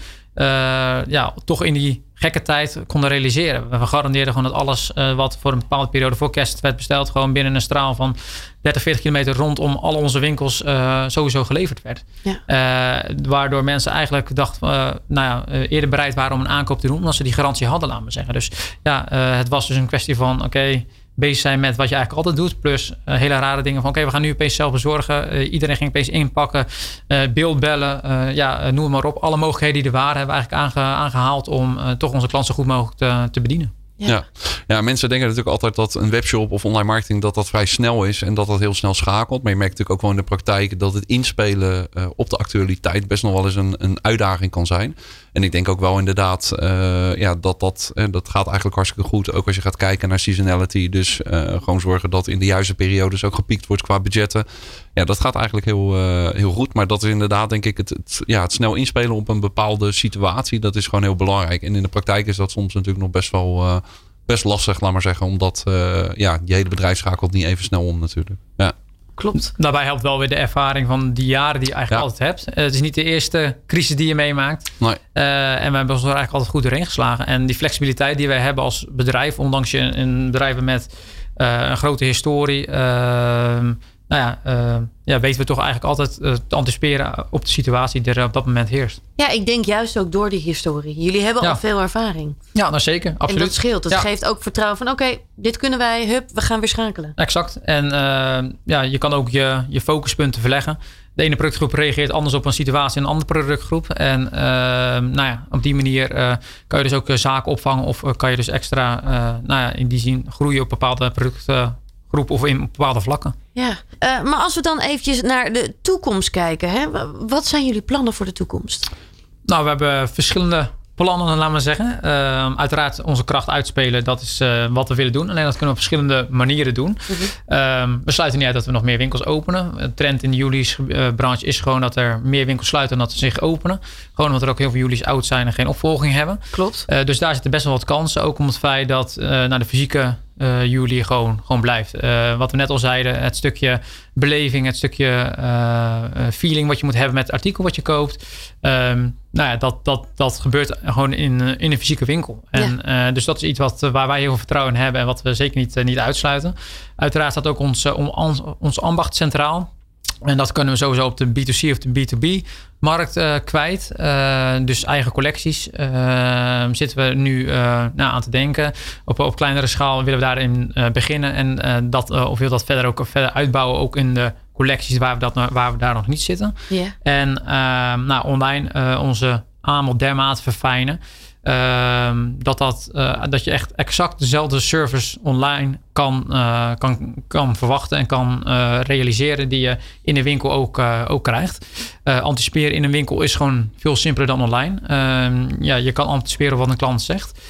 C: ja, toch in die gekke tijd konden realiseren. We garandeerden gewoon dat alles wat voor een bepaalde periode voor kerst werd besteld, gewoon binnen een straal van 30, 40 kilometer rondom al onze winkels uh, sowieso geleverd werd.
B: Ja.
C: Uh, waardoor mensen eigenlijk dachten, nou ja, eerder bereid waren om een aankoop te doen, omdat ze die garantie hadden, laten we zeggen. Dus ja, het was dus een kwestie van, oké, okay, bezig zijn met wat je eigenlijk altijd doet. Plus hele rare dingen van oké, okay, we gaan nu opeens zelf bezorgen. Iedereen ging opeens inpakken. Uh, beeldbellen. ja, noem maar op. Alle mogelijkheden die er waren hebben we eigenlijk aange, aangehaald om toch onze klant zo goed mogelijk te, te bedienen.
D: Ja. ja. Mensen denken natuurlijk altijd dat een webshop of online marketing dat dat vrij snel is en dat dat heel snel schakelt. Maar je merkt natuurlijk ook wel in de praktijk dat het inspelen uh, op de actualiteit best nog wel eens een, een uitdaging kan zijn. En ik denk ook wel inderdaad uh, ja, dat dat, uh, dat gaat eigenlijk hartstikke goed. Ook als je gaat kijken naar seasonality. Dus gewoon zorgen dat in de juiste periodes ook gepiekt wordt qua budgetten. Ja, dat gaat eigenlijk heel, heel goed. Maar dat is inderdaad denk ik het, ja, het snel inspelen op een bepaalde situatie. Dat is gewoon heel belangrijk. En in de praktijk is dat soms natuurlijk nog best wel best lastig, laat maar zeggen. Omdat uh, ja, je hele bedrijf schakelt niet even snel om natuurlijk. Ja.
B: Klopt.
C: Daarbij helpt wel weer de ervaring van die jaren die je eigenlijk ja. altijd hebt. Uh, het is niet de eerste crisis die je meemaakt.
D: Nee.
C: Uh, en we hebben ons er eigenlijk altijd goed doorheen geslagen. En die flexibiliteit die wij hebben als bedrijf, ondanks je een bedrijf met een grote historie, ehm, nou ja, ja, weten we toch eigenlijk altijd te anticiperen op de situatie die er op dat moment heerst.
B: Ja, ik denk juist ook door die historie. Jullie hebben al veel ervaring.
C: Ja, nou zeker. Absoluut.
B: En dat scheelt. Dat geeft ook vertrouwen van oké, dit kunnen wij, hup, we gaan weer schakelen.
C: Exact. En ja, je kan ook je, je focuspunten verleggen de ene productgroep reageert anders op een situatie in een andere productgroep. En nou ja, op die manier kan je dus ook eh, zaken opvangen of kan je dus extra, nou ja, in die zin groeien op bepaalde of in bepaalde vlakken.
B: Ja, maar als we dan eventjes naar de toekomst kijken, hè? wat zijn jullie plannen voor de toekomst?
C: Nou, we hebben verschillende plannen, laten we zeggen. Uh, uiteraard onze kracht uitspelen, dat is uh, wat we willen doen. Alleen dat kunnen we op verschillende manieren doen. Mm -hmm. we sluiten niet uit dat we nog meer winkels openen. De trend in de Juli's uh, branche is gewoon dat er meer winkels sluiten dan dat ze zich openen. Gewoon omdat er ook heel veel Juli's oud zijn en geen opvolging hebben.
B: Klopt.
C: dus daar zitten best wel wat kansen. Ook om het feit dat naar de fysieke uh, juli gewoon, gewoon blijft. Uh, wat we net al zeiden, het stukje beleving, het stukje uh, feeling wat je moet hebben met het artikel wat je koopt. Um, nou ja, dat, dat, dat gebeurt gewoon in, in een fysieke winkel. En, ja. dus dat is iets wat, waar wij heel veel vertrouwen in hebben en wat we zeker niet, niet uitsluiten. Uiteraard staat ook ons, ons, ons ambacht centraal. En dat kunnen we sowieso op de B2C of de B2B markt uh, kwijt. Uh, dus eigen collecties uh, zitten we nu nou, aan te denken. Op, op kleinere schaal willen we daarin beginnen. En dat, of wil dat verder ook verder uitbouwen. Ook in de collecties waar we, dat, waar we daar nog niet zitten.
B: Yeah.
C: En nou, online onze aanbod dermate verfijnen. Ehm, dat, dat, uh, dat je echt exact dezelfde service online kan, uh, kan, kan verwachten en kan uh, realiseren die je in de winkel ook, ook krijgt. anticiperen in een winkel is gewoon veel simpeler dan online. Ehm, ja, je kan anticiperen wat een klant zegt.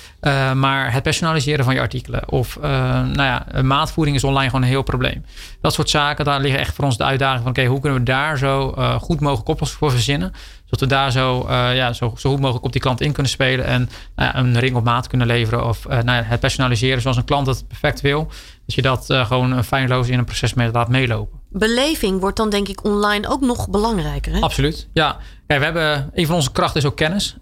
C: maar het personaliseren van je artikelen of nou ja, maatvoering is online gewoon een heel probleem. Dat soort zaken, daar liggen echt voor ons de uitdaging van oké, hoe kunnen we daar zo goed mogelijk oplossingen voor verzinnen zodat we daar zo, uh, ja, zo, zo goed mogelijk op die klant in kunnen spelen. En uh, een ring op maat kunnen leveren. Of uh, nou ja, het personaliseren zoals een klant het perfect wil. Dat je dat gewoon feilloos in een proces mee laat meelopen.
B: Beleving wordt dan denk ik online ook nog belangrijker. Hè?
C: Absoluut. Ja, We hebben, een van onze krachten is ook kennis.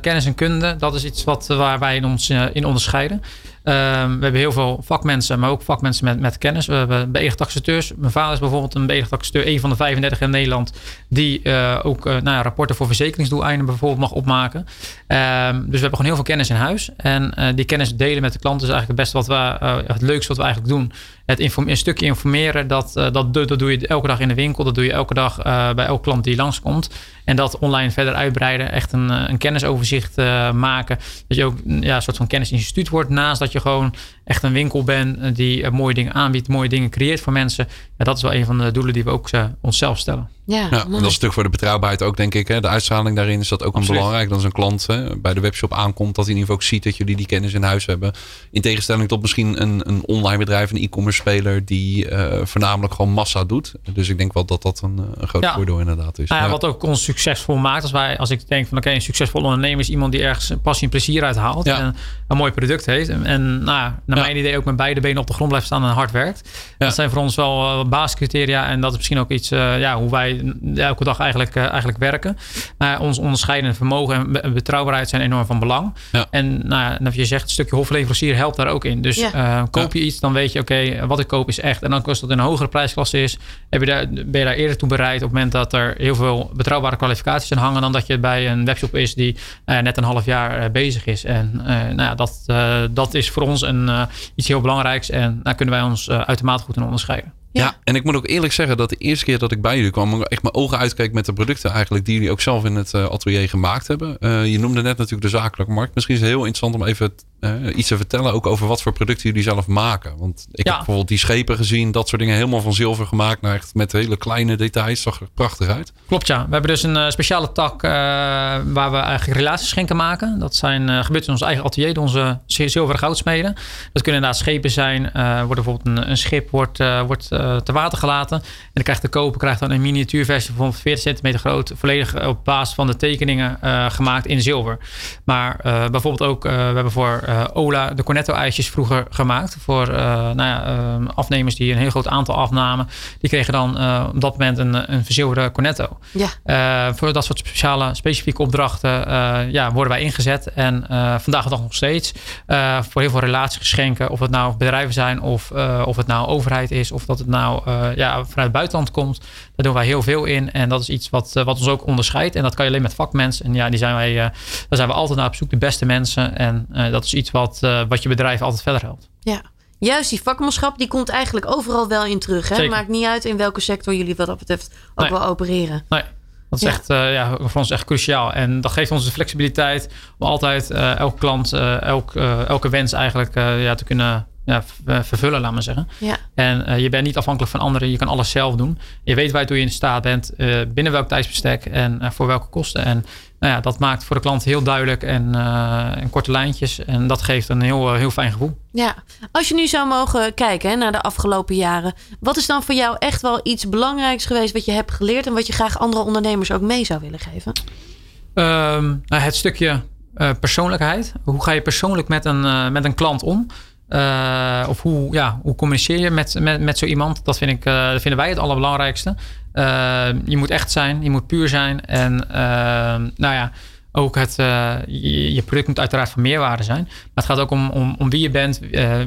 C: kennis en kunde, dat is iets wat, waar wij ons in onderscheiden. Ehm, we hebben heel veel vakmensen, maar ook vakmensen met, met kennis. We hebben beëdigd taxateurs. Mijn vader is bijvoorbeeld een beëdigd taxateur, een van de 35 in Nederland, die ook nou rapporten voor verzekeringsdoeleinden bijvoorbeeld mag opmaken. Um, dus we hebben gewoon heel veel kennis in huis. En die kennis delen met de klanten is eigenlijk het beste wat we, het leukste wat we eigenlijk doen. Het inform een stukje informeren, dat, dat, dat doe je elke dag in de winkel. Dat doe je elke dag bij elke klant die langskomt. En dat online verder uitbreiden. Echt een, een kennisoverzicht maken. Dat je ook ja, een soort van kennisinstituut wordt. Naast dat je gewoon echt een winkel bent die mooie dingen aanbiedt. Mooie dingen creëert voor mensen. Ja, dat is wel een van de doelen die we ook onszelf stellen.
B: Ja,
D: ja dat is een stuk voor de betrouwbaarheid ook, denk ik. Hè. De uitstraling daarin is dat ook een belangrijk. Dat als een klant hè, bij de webshop aankomt, dat hij in ieder geval ook ziet dat jullie die kennis in huis hebben. In tegenstelling tot misschien een, een online bedrijf, een e-commerce speler, die uh, voornamelijk gewoon massa doet. Dus ik denk wel dat dat een, een groot ja. voordeel inderdaad is.
C: Nou ja, Wat ook ons succesvol maakt, als, wij, als ik denk van oké, okay, een succesvol ondernemer is iemand die ergens passie en plezier uit haalt. En een mooi product heeft. En, en nou, naar mijn idee ook met beide benen op de grond blijft staan en hard werkt. Dat zijn voor ons wel uh, basiscriteria. En dat is misschien ook iets uh, ja, hoe wij elke dag eigenlijk, uh, eigenlijk werken. Maar ons onderscheidende vermogen en betrouwbaarheid zijn enorm van belang.
D: Ja.
C: En nou, ja, je zegt, een stukje hofleverancier helpt daar ook in. Dus ja. koop je iets, dan weet je, oké, wat ik koop is echt. En dan als dat in een hogere prijsklasse is, heb je daar, ben je daar eerder toe bereid op het moment dat er heel veel betrouwbare kwalificaties aan hangen, dan dat je bij een webshop is die net een half jaar bezig is. En nou ja, dat, dat is voor ons een, iets heel belangrijks. En daar kunnen wij ons uitermate goed in onderscheiden.
D: Ja. en ik moet ook eerlijk zeggen dat de eerste keer dat ik bij jullie kwam, echt mijn ogen uitkeek met de producten eigenlijk die jullie ook zelf in het atelier gemaakt hebben. Uh, je noemde net natuurlijk de zakelijke markt. Misschien is het heel interessant om even uh, iets te vertellen ook over wat voor producten jullie zelf maken. Want ik
C: ja.
D: heb bijvoorbeeld die schepen gezien, dat soort dingen helemaal van zilver gemaakt, naar echt met hele kleine details. Zag er prachtig uit.
C: Klopt ja. We hebben dus een uh, speciale tak waar we eigenlijk relatieschenken maken. Dat zijn gebeurt in ons eigen atelier, onze zilveren goudsmeden. Dat kunnen inderdaad schepen zijn. wordt bijvoorbeeld een, een schip wordt, wordt te water gelaten. En dan krijgt de koper krijgt dan een miniatuurversie van 40 centimeter groot. Volledig op basis van de tekeningen gemaakt in zilver. Maar bijvoorbeeld ook, we hebben voor Ola de Cornetto ijsjes vroeger gemaakt. Voor nou ja, afnemers die een heel groot aantal afnamen, die kregen dan op dat moment een, een verzilverde cornetto. Ja. voor dat soort speciale, specifieke opdrachten ja, worden wij ingezet. En vandaag de dag nog steeds. voor heel veel relatiegeschenken, of het nou bedrijven zijn of, of het nou overheid is, of dat het nou ja, vanuit het buitenland komt. Daar doen wij heel veel in. En dat is iets wat, wat ons ook onderscheidt. En dat kan je alleen met vakmensen. En ja, die zijn wij, daar zijn we altijd naar op zoek, de beste mensen. En dat is iets wat, wat je bedrijf altijd verder helpt.
B: Ja. Juist die vakmanschap, die komt eigenlijk overal wel in terug. Hè? Maakt niet uit in welke sector jullie wat dat betreft ook wel opereren.
C: Nee. Dat is echt uh, ja, voor ons echt cruciaal. En dat geeft ons de flexibiliteit om altijd uh, elke klant, uh, elk, elke wens eigenlijk ja, te kunnen ja, vervullen, laat maar zeggen. Ja. En je bent niet afhankelijk van anderen. Je kan alles zelf doen. Je weet waartoe je in staat bent, binnen welk tijdsbestek en voor welke kosten. En nou ja, dat maakt voor de klant heel duidelijk en, uh, korte lijntjes. En dat geeft een heel, heel fijn gevoel.
B: Ja, als je nu zou mogen kijken hè, naar de afgelopen jaren. Wat is dan voor jou echt wel iets belangrijks geweest wat je hebt geleerd en wat je graag andere ondernemers ook mee zou willen geven?
C: Um, het stukje persoonlijkheid. Hoe ga je persoonlijk met een, met een klant om? Uh, of hoe, ja, hoe communiceer je met, met, met zo iemand? Dat, vind ik, uh, dat vinden wij het allerbelangrijkste. Uh, je moet echt zijn, je moet puur zijn. En nou ja, ook het, je, je, product moet uiteraard van meerwaarde zijn. Maar het gaat ook om, om, om wie je bent,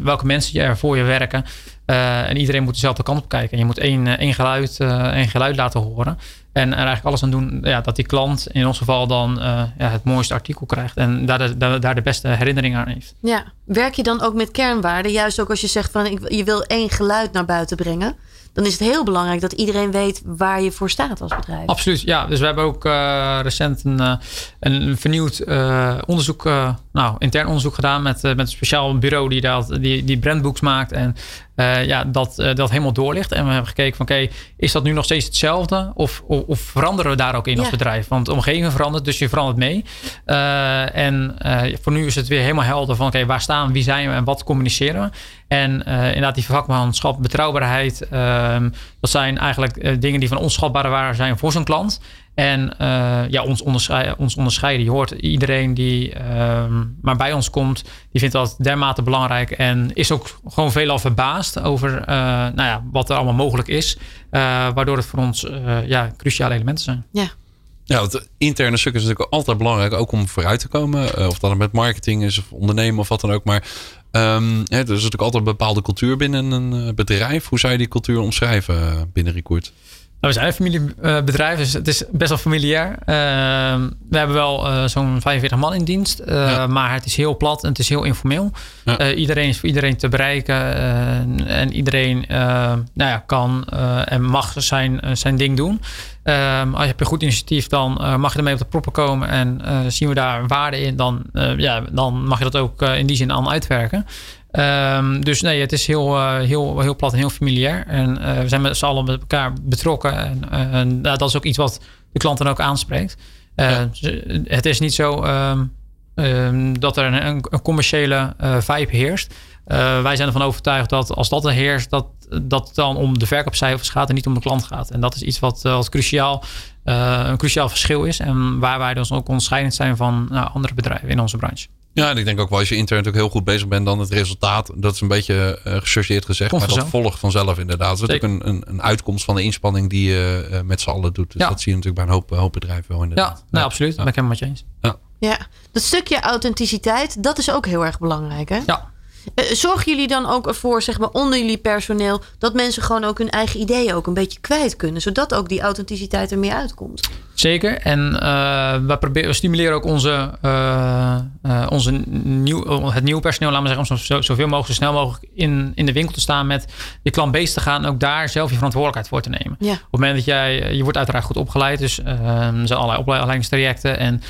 C: welke mensen er voor je werken. en iedereen moet dezelfde kant op kijken. En je moet één, één, geluid, één geluid laten horen. En er eigenlijk alles aan doen ja, dat die klant in ons geval dan uh, ja, het mooiste artikel krijgt. En daar de, daar, daar de beste herinnering aan heeft.
B: Ja, werk je dan ook met kernwaarden? Juist ook als je zegt van je wil één geluid naar buiten brengen dan is het heel belangrijk dat iedereen weet waar je voor staat als bedrijf.
C: Absoluut, ja. Dus we hebben ook uh, recent een, uh, een vernieuwd uh, onderzoek, nou, intern onderzoek gedaan met, met een speciaal bureau die, dat, die, die brandbooks maakt en ja, dat, dat helemaal doorlicht. En we hebben gekeken van oké, is dat nu nog steeds hetzelfde of, of, of veranderen we daar ook in als bedrijf? Want de omgeving verandert, dus je verandert mee. en voor nu is het weer helemaal helder van oké, waar staan we, wie zijn we en wat communiceren we? En uh, inderdaad, die vakmanschap, betrouwbaarheid. Uh, dat zijn eigenlijk uh, dingen die van onschatbare waarde zijn voor zo'n klant. En uh, ja, ons, onderscheiden, ons onderscheiden. Je hoort iedereen die ehm, maar bij ons komt, die vindt dat dermate belangrijk. En is ook gewoon veelal verbaasd over nou ja, wat er allemaal mogelijk is. waardoor het voor ons ja, cruciale elementen zijn.
B: Ja.
D: Ja, het interne stuk is natuurlijk altijd belangrijk, ook om vooruit te komen. of dat het met marketing is of ondernemen of wat dan ook. Maar Um, er is natuurlijk altijd een bepaalde cultuur binnen een eh, bedrijf. Hoe zou je die cultuur omschrijven eh, binnen Record?
C: Nou, we zijn een familiebedrijf, dus het is best wel familiair. Uh, we hebben wel uh, zo'n 45 man in dienst, uh, ja. maar het is heel plat en het is heel informeel. Ja. iedereen is voor iedereen te bereiken en iedereen nou ja, kan en mag zijn, zijn ding doen. Um, als je een goed initiatief, dan mag je ermee op de proppen komen en zien we daar waarde in, dan, ja, dan mag je dat ook in die zin aan uitwerken. Um, dus nee, het is heel, uh, heel, heel plat en heel familiair. En uh, we zijn met z'n allen met elkaar betrokken. En, uh, en dat is ook iets wat de klant dan ook aanspreekt. Ja. Het is niet zo um, um, dat er een, een commerciële vibe heerst. wij zijn ervan overtuigd dat als dat er heerst, dat, dat het dan om de verkoopcijfers gaat en niet om de klant gaat. En dat is iets wat, wat cruciaal, een cruciaal verschil is. En waar wij dus ook onderscheidend zijn van nou, andere bedrijven in onze branche.
D: Ja, en ik denk ook wel als je intern natuurlijk heel goed bezig bent, dan het resultaat, dat is een beetje uh, gechargeerd gezegd, maar dat volgt vanzelf inderdaad. Dat is natuurlijk een, een, een, uitkomst van de inspanning die je uh, met z'n allen doet. Dus ja. dat zie je natuurlijk bij een hoop, hoop bedrijven wel inderdaad.
C: Ja, nou, absoluut. Ja. Dat ben ik helemaal met je eens.
B: Ja. ja, dat stukje authenticiteit, dat is ook heel erg belangrijk hè?
C: Ja.
B: Uh, zorgen jullie dan ook ervoor, zeg maar, onder jullie personeel, dat mensen gewoon ook hun eigen ideeën ook een beetje kwijt kunnen, zodat ook die authenticiteit er meer uitkomt?
C: Zeker. En uh, we, proberen, we stimuleren ook onze, uh, onze nieuw, het nieuwe personeel, laten we zeggen, om zo, zoveel mogelijk, zo snel mogelijk in, in de winkel te staan met je klant bezig te gaan. En ook daar zelf je verantwoordelijkheid voor te nemen.
B: Ja.
C: Op het moment dat jij, je wordt uiteraard goed opgeleid. Dus er zijn allerlei opleidingstrajecten. En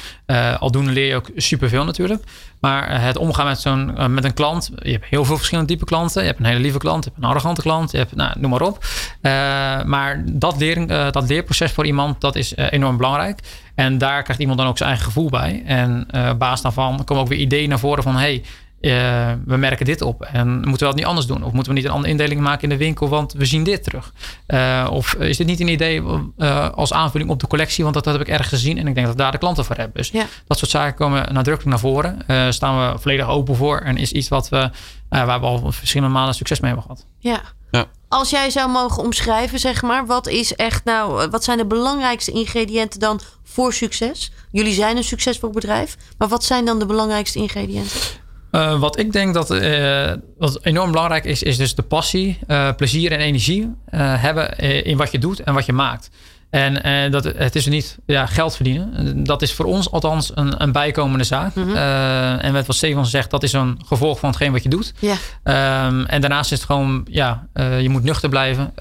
C: aldoende leer je ook superveel natuurlijk. Maar het omgaan met, zo'n, met een klant. Je hebt heel veel verschillende type klanten. Je hebt een hele lieve klant. Je hebt een arrogante klant. Je hebt, nou, noem maar op. maar dat, lering, dat leerproces voor iemand, dat is enorm belangrijk. En daar krijgt iemand dan ook zijn eigen gevoel bij. En op basis daarvan komen ook weer ideeën naar voren van... hey, uh, we merken dit op en moeten we dat niet anders doen? Of moeten we niet een andere indeling maken in de winkel, want we zien dit terug? Uh, of is dit niet een idee als aanvulling op de collectie, want dat, dat heb ik erg gezien en ik denk dat we daar de klanten voor hebben. Dus
B: ja.
C: dat soort zaken komen nadrukkelijk naar voren. staan we volledig open voor en is iets wat we waar we al verschillende malen succes mee hebben gehad.
B: Ja.
D: Ja.
B: Als jij zou mogen omschrijven, zeg maar, wat is echt nou, wat zijn de belangrijkste ingrediënten dan voor succes? Jullie zijn een succesvol bedrijf, maar wat zijn dan de belangrijkste ingrediënten?
C: Uh, wat ik denk dat uh, wat enorm belangrijk is, is dus de passie, uh, plezier en energie hebben in wat je doet en wat je maakt. En dat, het is niet ja, geld verdienen. Dat is voor ons althans een, een bijkomende zaak.
B: Mhm.
C: en met wat Stefan zegt, dat is een gevolg van hetgeen wat je doet. Um, en daarnaast is het gewoon, ja, je moet nuchter blijven.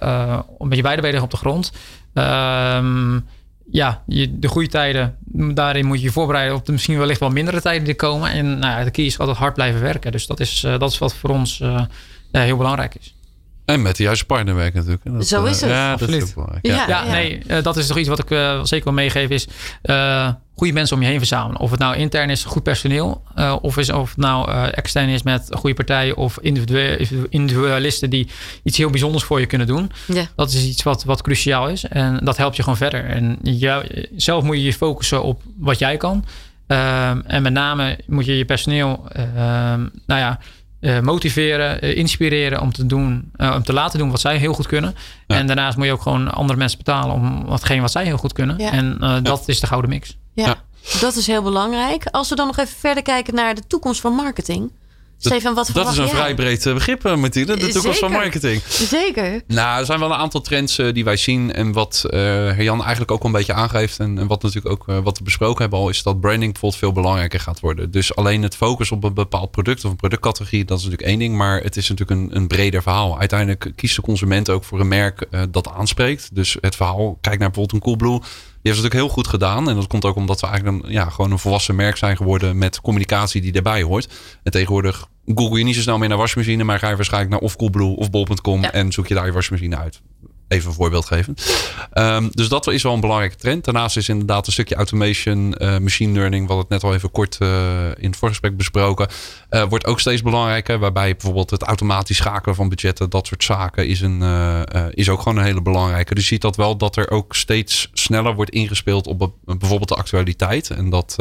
C: met je beide benen op de grond. Um, ja, je, de goede tijden, daarin moet je je voorbereiden op de misschien wellicht wel mindere tijden die komen. En nou ja, de key is altijd hard blijven werken. Dus dat is, uh, dat is wat voor ons uh, ja, heel belangrijk is.
D: En met de juiste partner werken natuurlijk. Dat,
B: Zo is het.
D: Uh, ja,
C: Absoluut.
D: dat is ook belangrijk.
C: Ja, ja, ja. nee, uh, dat is toch iets wat ik uh, zeker wil meegeven is goede mensen om je heen verzamelen. Of het nou intern is, goed personeel. of, is, of het nou extern is met goede partijen of individualisten die iets heel bijzonders voor je kunnen doen.
B: Ja.
C: Dat is iets wat, wat cruciaal is. En dat helpt je gewoon verder. En jou, zelf moet je je focussen op wat jij kan. Um, en met name moet je je personeel, um, nou ja, uh, motiveren, uh, inspireren om te doen, uh, om te laten doen wat zij heel goed kunnen.
D: Ja.
C: En daarnaast moet je ook gewoon andere mensen betalen om watgeen wat zij heel goed kunnen.
B: Ja.
C: En dat is de gouden mix.
B: Ja, dat is heel belangrijk. Als we dan nog even verder kijken naar de toekomst van marketing. Wat
D: Dat is een
B: jij?
D: vrij breed eh, begrip, eh, Mathilde. De toekomst van marketing.
B: Zeker.
D: Nou, er zijn wel een aantal trends eh, die wij zien. En wat eh Herjan eigenlijk ook al een beetje aangeeft. En, en wat natuurlijk ook wat we besproken hebben al. Is dat branding bijvoorbeeld veel belangrijker gaat worden. Dus alleen het focus op een bepaald product of een productcategorie. Dat is natuurlijk één ding. Maar het is natuurlijk een, een breder verhaal. Uiteindelijk kiest de consument ook voor een merk dat aanspreekt. Dus het verhaal. Kijk naar bijvoorbeeld een Coolblue. Die heeft het natuurlijk heel goed gedaan. En dat komt ook omdat we eigenlijk een, ja, gewoon een volwassen merk zijn geworden. Met communicatie die erbij hoort. En tegenwoordig google je niet zo snel meer naar wasmachine. Maar ga je waarschijnlijk naar of Coolblue of bol.com.
B: Ja.
D: En zoek je daar je wasmachine uit. Even een voorbeeld geven. Ehm, dus dat is wel een belangrijke trend. Daarnaast is inderdaad een stukje automation, eh, machine learning, wat het net al even kort eh, in het voorgesprek besproken, eh, wordt ook steeds belangrijker. Waarbij bijvoorbeeld het automatisch schakelen van budgetten, dat soort zaken, is, een, is ook gewoon een hele belangrijke. Dus je ziet dat wel dat er ook steeds sneller wordt ingespeeld op be- bijvoorbeeld de actualiteit. En dat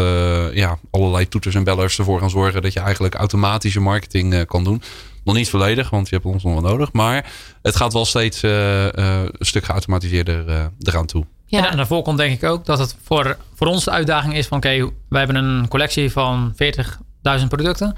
D: ja, allerlei toeters en bellers ervoor gaan zorgen dat je eigenlijk automatische marketing kan doen. Nog niet volledig, want je hebt ons nog wel nodig. Maar het gaat wel steeds eh, eh, een stuk geautomatiseerder eh, eraan toe.
B: Ja.
C: En aan de voorkant denk ik ook dat het voor, voor ons de uitdaging is van oké, wij hebben een collectie van 40.000 producten.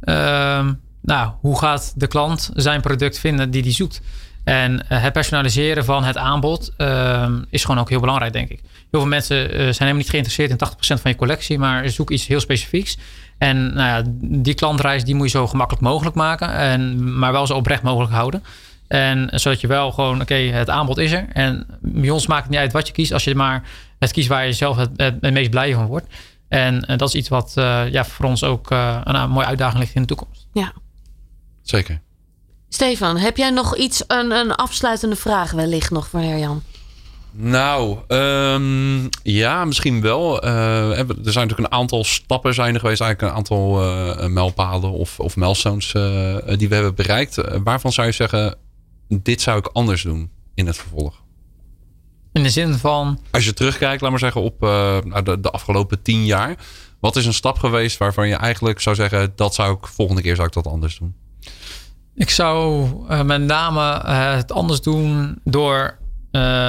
C: Ehm, nou, hoe gaat de klant zijn product vinden die die zoekt? En het personaliseren van het aanbod ehm, is gewoon ook heel belangrijk, denk ik. Heel veel mensen zijn helemaal niet geïnteresseerd in 80% van je collectie, maar zoeken iets heel specifieks. En nou ja, die klantreis die moet je zo gemakkelijk mogelijk maken, en, maar wel zo oprecht mogelijk houden. En zodat je wel gewoon, oké, het aanbod is er. En bij ons maakt het niet uit wat je kiest, als je maar het kiest waar je zelf het, het, het meest blij van wordt. En eh, dat is iets wat eh, ja, voor ons ook eh, een, een mooie uitdaging ligt in de toekomst.
B: ja.
D: Zeker.
B: Stefan, heb jij nog iets, een, een afsluitende vraag wellicht nog voor Herjan?
D: Nou, ehm, ja, misschien wel. Eh, er zijn natuurlijk een aantal stappen zijn er geweest. Eigenlijk een aantal eh, mijlpalen of, of milestones eh, die we hebben bereikt. Waarvan zou je zeggen, dit zou ik anders doen in het vervolg?
C: In de zin van,
D: Als je terugkijkt, laat maar zeggen, op nou, de, de afgelopen tien jaar. Wat is een stap geweest waarvan je eigenlijk zou zeggen, dat zou ik volgende keer zou ik dat anders doen?
C: ik zou met name het anders doen door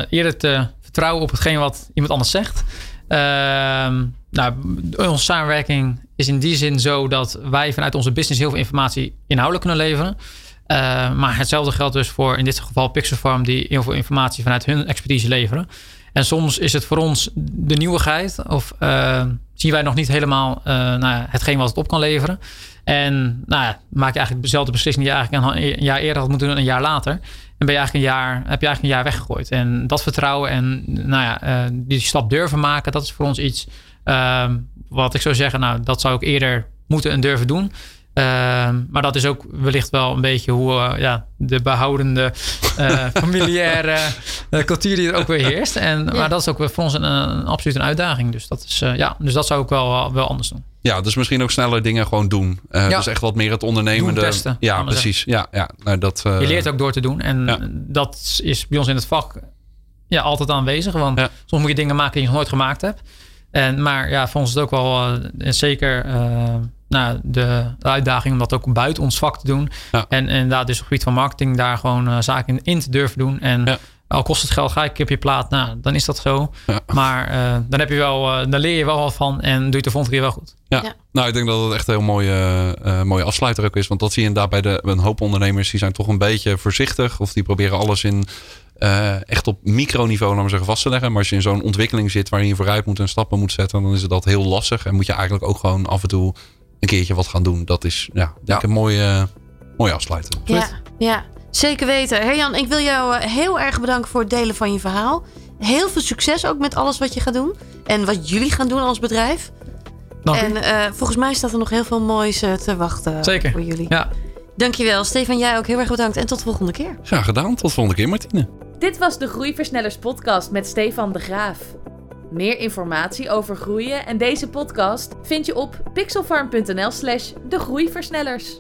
C: eerder te vertrouwen op hetgeen wat iemand anders zegt. Ehm, nou, onze samenwerking is in die zin zo dat wij vanuit onze business heel veel informatie inhoudelijk kunnen leveren. Eh, maar hetzelfde geldt dus voor in dit geval Pixelfarm, die heel veel informatie vanuit hun expertise leveren. En soms is het voor ons de nieuwigheid, of eh, zien wij nog niet helemaal eh, nou hetgeen wat het op kan leveren. En nou ja, maak je eigenlijk dezelfde beslissing die je eigenlijk een, een jaar eerder had moeten doen, een jaar later. En ben eigenlijk een jaar, heb je eigenlijk een jaar weggegooid. En dat vertrouwen en nou ja, eh, die stap durven maken, dat is voor ons iets ehm, wat ik zou zeggen, nou, dat zou ik eerder moeten en durven doen. Ehm, maar dat is ook wellicht wel een beetje hoe eh, ja, de behoudende eh, familiaire eh, cultuur die er ook weer heerst. En, Maar dat is ook voor ons een, een, absoluut een uitdaging. Dus dat, is, ja, dus dat zou ik wel, wel anders doen.
D: Ja, dus misschien ook sneller dingen gewoon doen.
C: Ja.
D: Dus echt wat meer het ondernemende.
C: Doen, testen,
D: ja, precies. Ja, ja. Nou, dat,
C: Je leert ook door te doen. En
D: Ja.
C: dat is bij ons in het vak ja, altijd aanwezig. Want
D: Ja.
C: soms moet je dingen maken die je nog nooit gemaakt hebt. En, maar ja, voor ons is het ook wel, en zeker nou, de uitdaging om dat ook buiten ons vak te doen.
D: Ja.
C: En inderdaad, dus op het gebied van marketing daar gewoon eh, zaken in, in te durven doen. En
D: Ja.
C: al kost het geld, ga ik op je plaat. Nou, dan is dat zo.
D: Ja.
C: Maar eh, dan, heb je wel, eh, dan leer je wel wat van en doe je het de volgende keer wel goed.
D: Ja.
B: Ja.
D: nou ik denk dat het echt een heel mooie, eh, mooie afsluiter ook is. Want dat zie je inderdaad bij de, een hoop ondernemers. Die zijn toch een beetje voorzichtig. Of die proberen alles in eh, echt op microniveau laten zeggen, vast te leggen. Maar als je in zo'n ontwikkeling zit waarin je vooruit moet en stappen moet zetten. Dan is het dat heel lastig. En moet je eigenlijk ook gewoon af en toe een keertje wat gaan doen. Dat is ja, denk ik een mooie, mooie afsluiter.
B: Ja, ja, zeker weten. Herjan, ik wil jou eh, heel erg bedanken voor het delen van je verhaal. Heel veel succes ook met alles wat je gaat doen. En wat jullie gaan doen als bedrijf.
C: Dank
B: en eh, volgens mij staat er nog heel veel moois eh, te wachten
C: Zeker.
B: voor jullie.
C: Ja.
B: Dankjewel. Stefan, jij ook heel erg bedankt. En tot de volgende keer.
D: Graag gedaan. Tot de volgende keer Martine.
A: Dit was de Groeiversnellers podcast met Stefan de Graaf. Meer informatie over groeien en deze podcast vind je op pixelfarm.nl slash de groeiversnellers.